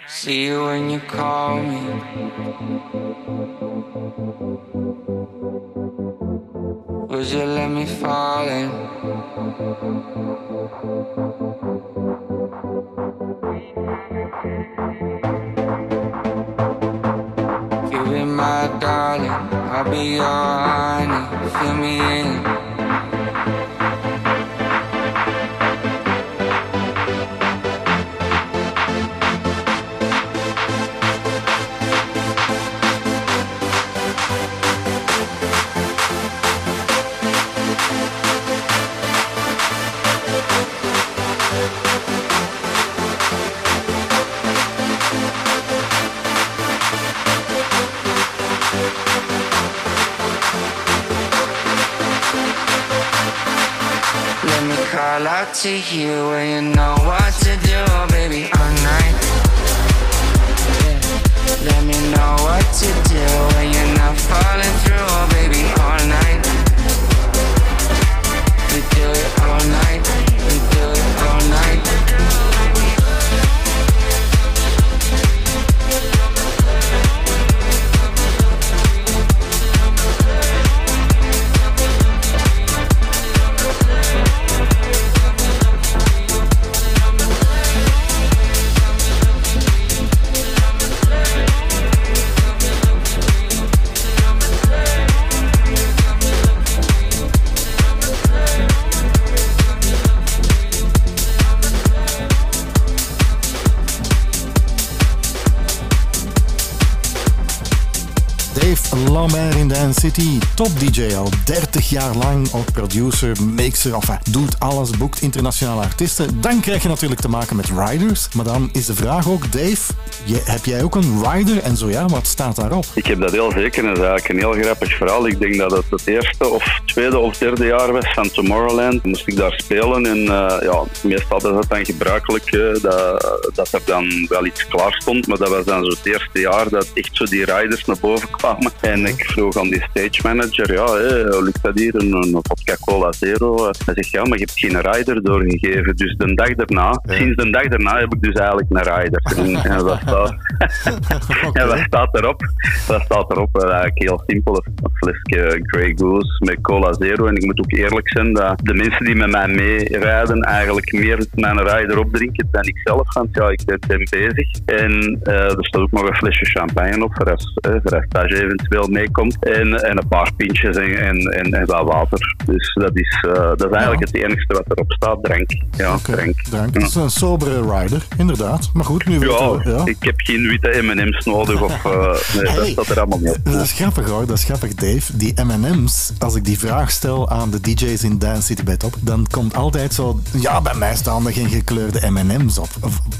See you when you call me. Would you let me fall in? You be my darling, I'll be your honey. Fill me in. I out to you when you know what to do, baby, all night. Let me know what to do when you're not falling through. City. Top DJ al 30 jaar lang. Ook producer, mixer, of doet alles, boekt internationale artiesten. Dan krijg je natuurlijk te maken met riders. Maar dan is de vraag ook, Dave, heb jij ook een rider? En zo ja, wat staat daarop? Ik heb dat heel zeker. Is eigenlijk een heel grappig verhaal. Ik denk dat het het eerste of tweede of derde jaar was van Tomorrowland. Moest ik daar spelen en uh, ja, meestal is het dan gebruikelijk uh, dat, dat er dan wel iets klaar stond. Maar dat was dan zo het eerste jaar dat echt zo die riders naar boven kwamen. En ik vroeg aan die stage manager, ja, hey, lukt dat hier? Een, een vodka cola zero? Hij zegt, ja, maar je hebt geen rider doorgegeven. Dus de dag daarna, ja. sinds de dag daarna heb ik dus eigenlijk een rider. *laughs* En, en wat, staat, en wat staat erop? Wat staat erop? Eigenlijk heel simpel. Een flesje Grey Goose met cola zero. En ik moet ook eerlijk zijn dat de mensen die met mij meerijden eigenlijk meer mijn rider opdrinken dan ik zelf. Want ja, ik ben, bezig. En uh, er staat ook nog een flesje champagne op voor als, uh, voor als stage eventueel meekomt. En, en een paar pintjes en, en, en, en wat water. Dus dat is, uh, dat is eigenlijk ja. het enige wat erop staat. Drank. Ja, okay. drank. drank. Dat is een sobere rider, inderdaad. Maar goed, nu ja, we, ja. ik heb geen witte M&M's nodig. Of, nee, hey, dat staat er allemaal niet op. Dat is grappig hoor, dat is grappig Dave. Die M&M's, als ik die vraag stel aan de DJ's in Dance City bij Top, dan komt altijd zo, ja, bij mij staan er geen gekleurde M&M's op.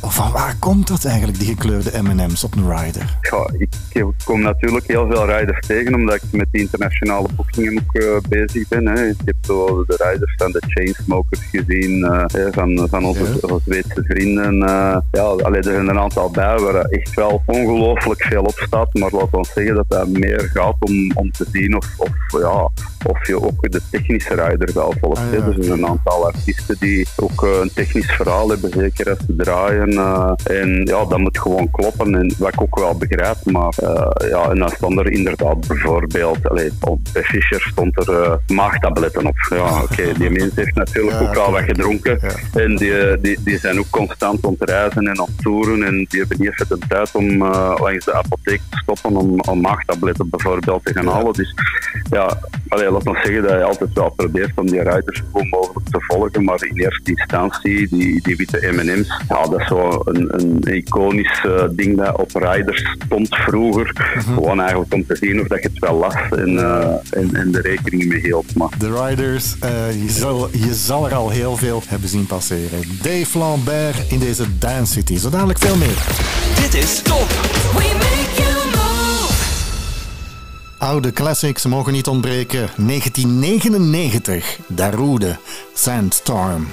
Van waar komt dat eigenlijk, die gekleurde M&M's op een rider? Ja, ik kom natuurlijk heel veel riders tegen, omdat ik met die internationale boekingen ook uh, bezig ben. Hè. Ik heb zo de riders van de Chainsmokers gezien, uh, van, van onze, ja. Zweedse vrienden. Uh, ja, allee, er zijn een aantal bij waar echt wel ongelooflijk veel op staat, maar laat ons zeggen dat dat meer gaat om, om te zien of, of, ja, of je ook de technische rider wel volgt. Ah, ja. Er zijn een aantal artiesten die ook een technisch verhaal hebben, zeker als ze draaien. en ja, dat moet gewoon kloppen, en wat ik ook wel begrijp, maar ja, en dan stond er inderdaad bijvoorbeeld, allee, bij Fischer stond er maagtabletten op. Ja, *laughs* oké, okay, die mens heeft natuurlijk ja, ook al wat gedronken. Ja. En die, die, die zijn ook constant aan het reizen en aan het toeren. En die hebben niet even de tijd om langs de apotheek te stoppen om, om maagtabletten bijvoorbeeld te gaan halen. Dus ja, allee, laat ons zeggen dat je altijd wel probeert om die riders zo mogelijk te volgen. Maar in eerste instantie, die, die witte M&M's, ja, dat is zo een, een iconisch uh, ding dat op riders stond vroeger. -hmm. Gewoon eigenlijk om te zien of dat je het wel las en, uh, en, en de rekening mee hield. Maar. De riders, uh, je, zal, je zal er al heel veel hebben zien passeren. Dave Lambert in deze Dance City. Zo dadelijk veel meer. Dit is Top. Oude classics mogen niet ontbreken. 1999, Darude, Sandstorm.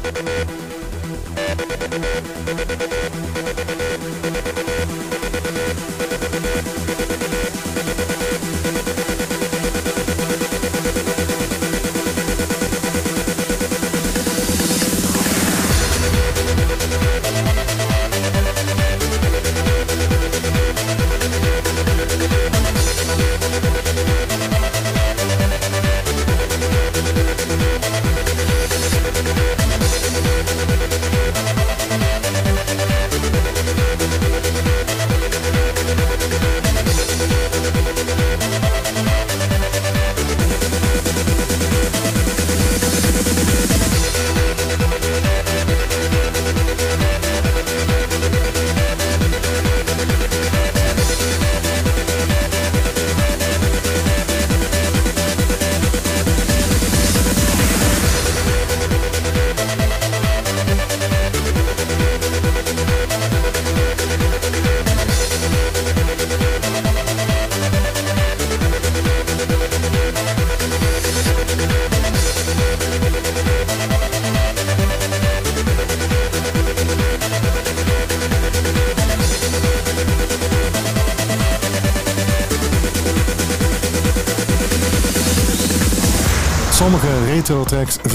We'll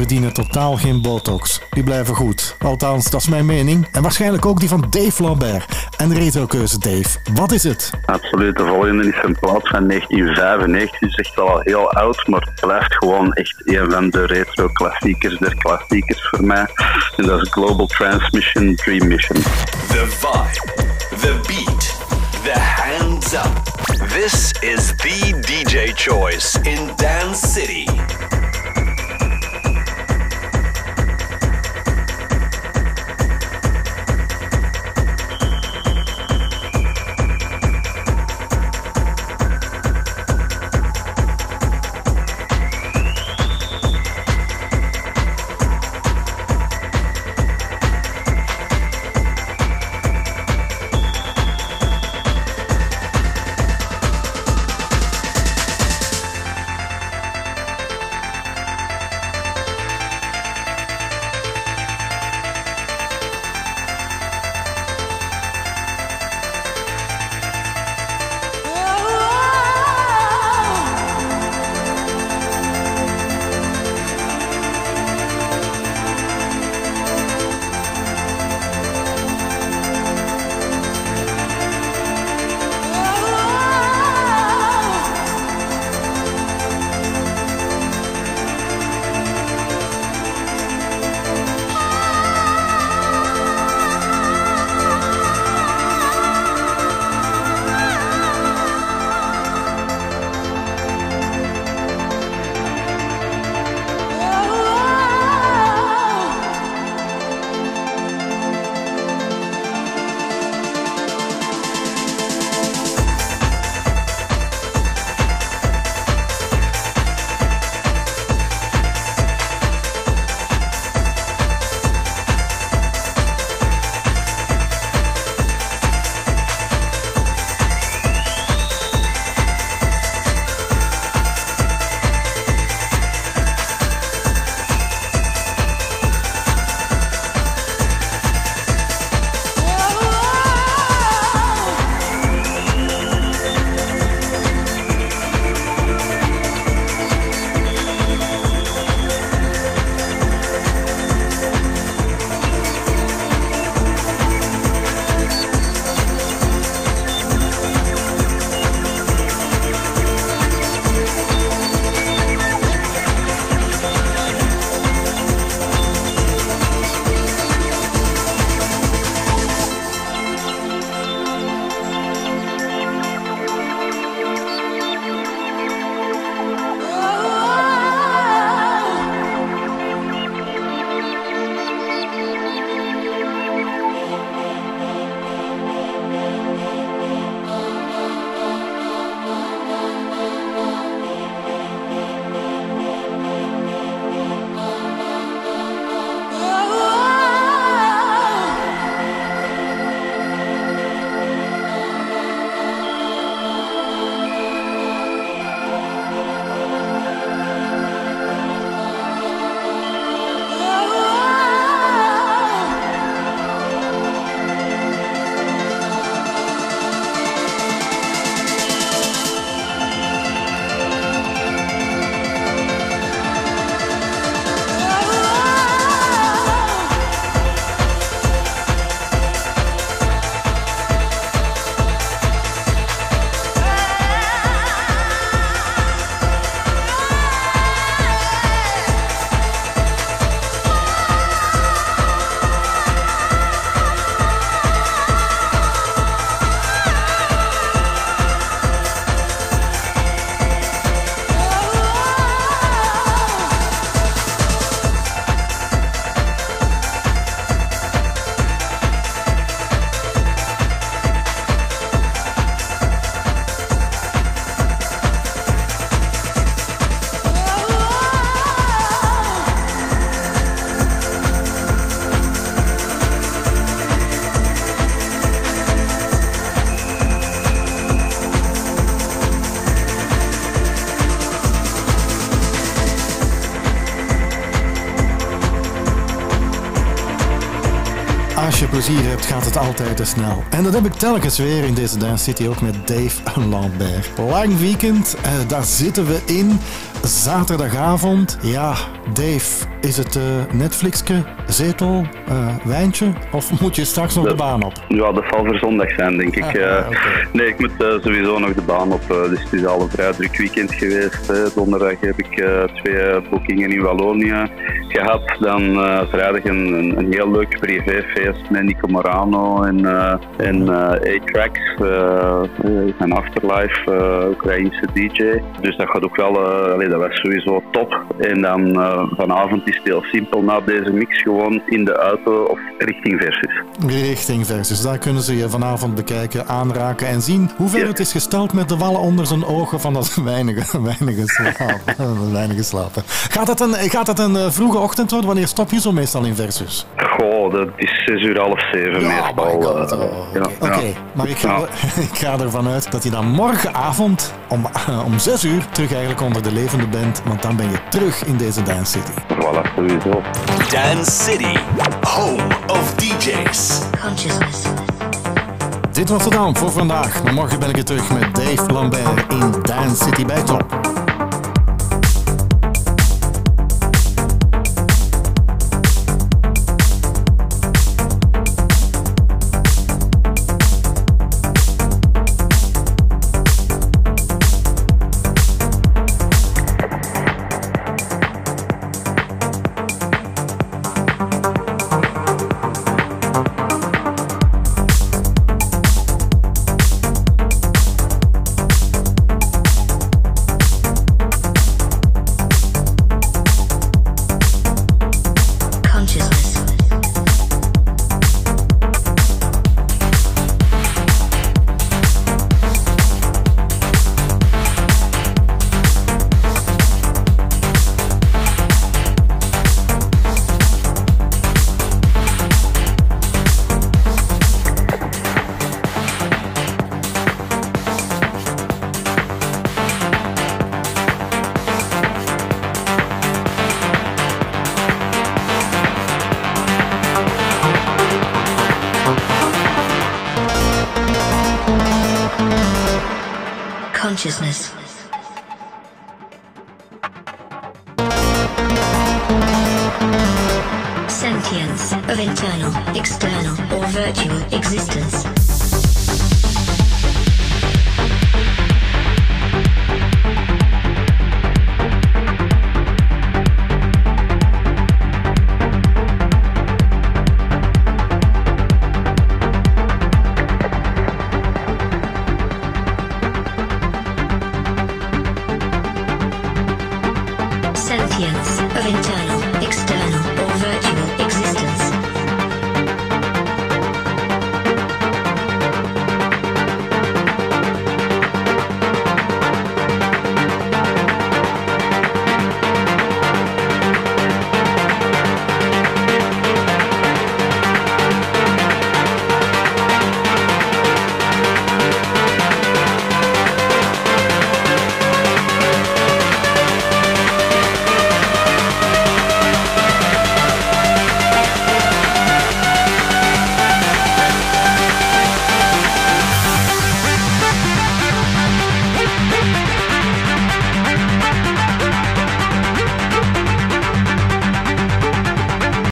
verdienen totaal geen botox. Die blijven goed. Althans, dat is mijn mening. En waarschijnlijk ook die van Dave Lambert. En retrokeuze Dave, wat is het? Absoluut, de volgende is een plaat van 1995. is echt wel al heel oud, maar het blijft gewoon echt een van de retro-klassiekers der klassiekers voor mij. En dat is Global Transmission Dream Mission. The vibe, the beat, the hands up. This is the DJ choice in Dance City. Plezier hebt, gaat het altijd te snel. En dat heb ik telkens weer in deze Dance City, ook met Dave Lambert. Lang weekend, eh, daar zitten we in. Zaterdagavond. Ja, Dave, is het eh Netflixke, zetel, eh, wijntje? Of *laughs* moet je straks nog de baan op? Ja, dat zal voor zondag zijn, denk ik. Ah, Nee, ik moet sowieso nog de baan op. dus het is al een vrij druk weekend geweest. hè. Donderdag heb ik twee boekingen in Wallonië gehad. Dan eh, vrijdag een, een, heel leuk privéfeest met Nico Morano en, eh en eh, A-Tracks. eh, een Afterlife, eh Oekraïnse DJ. Dus dat gaat ook wel, eh, allee, dat was sowieso top. En dan eh, vanavond is het heel simpel. Na deze mix gewoon in de auto of richting Versus. Richting versus. Daar kunnen ze je vanavond bekijken, aanraken en zien hoe ver het is gesteld met de wallen onder zijn ogen van dat *laughs* weinige, weinige slapen. Dat *laughs* weinige slapen. Gaat het een, gaat het een eh, vroege ochtend worden? Wanneer stop je zo meestal in versus? Goh, dat is 6 uur half 7 meestal. eh, ja, Oké, ja. Maar ik ga, *laughs* ik ga ervan uit dat je dan morgenavond om, om 6 uur terug eigenlijk onder de levende bent, want dan ben je terug in deze Dance City. Voilà, sowieso. Dance City, home of DJs. Consciousness. Dit was het dan voor vandaag. Maar morgen ben ik er terug met Dave Lambert in Dance City bij Top.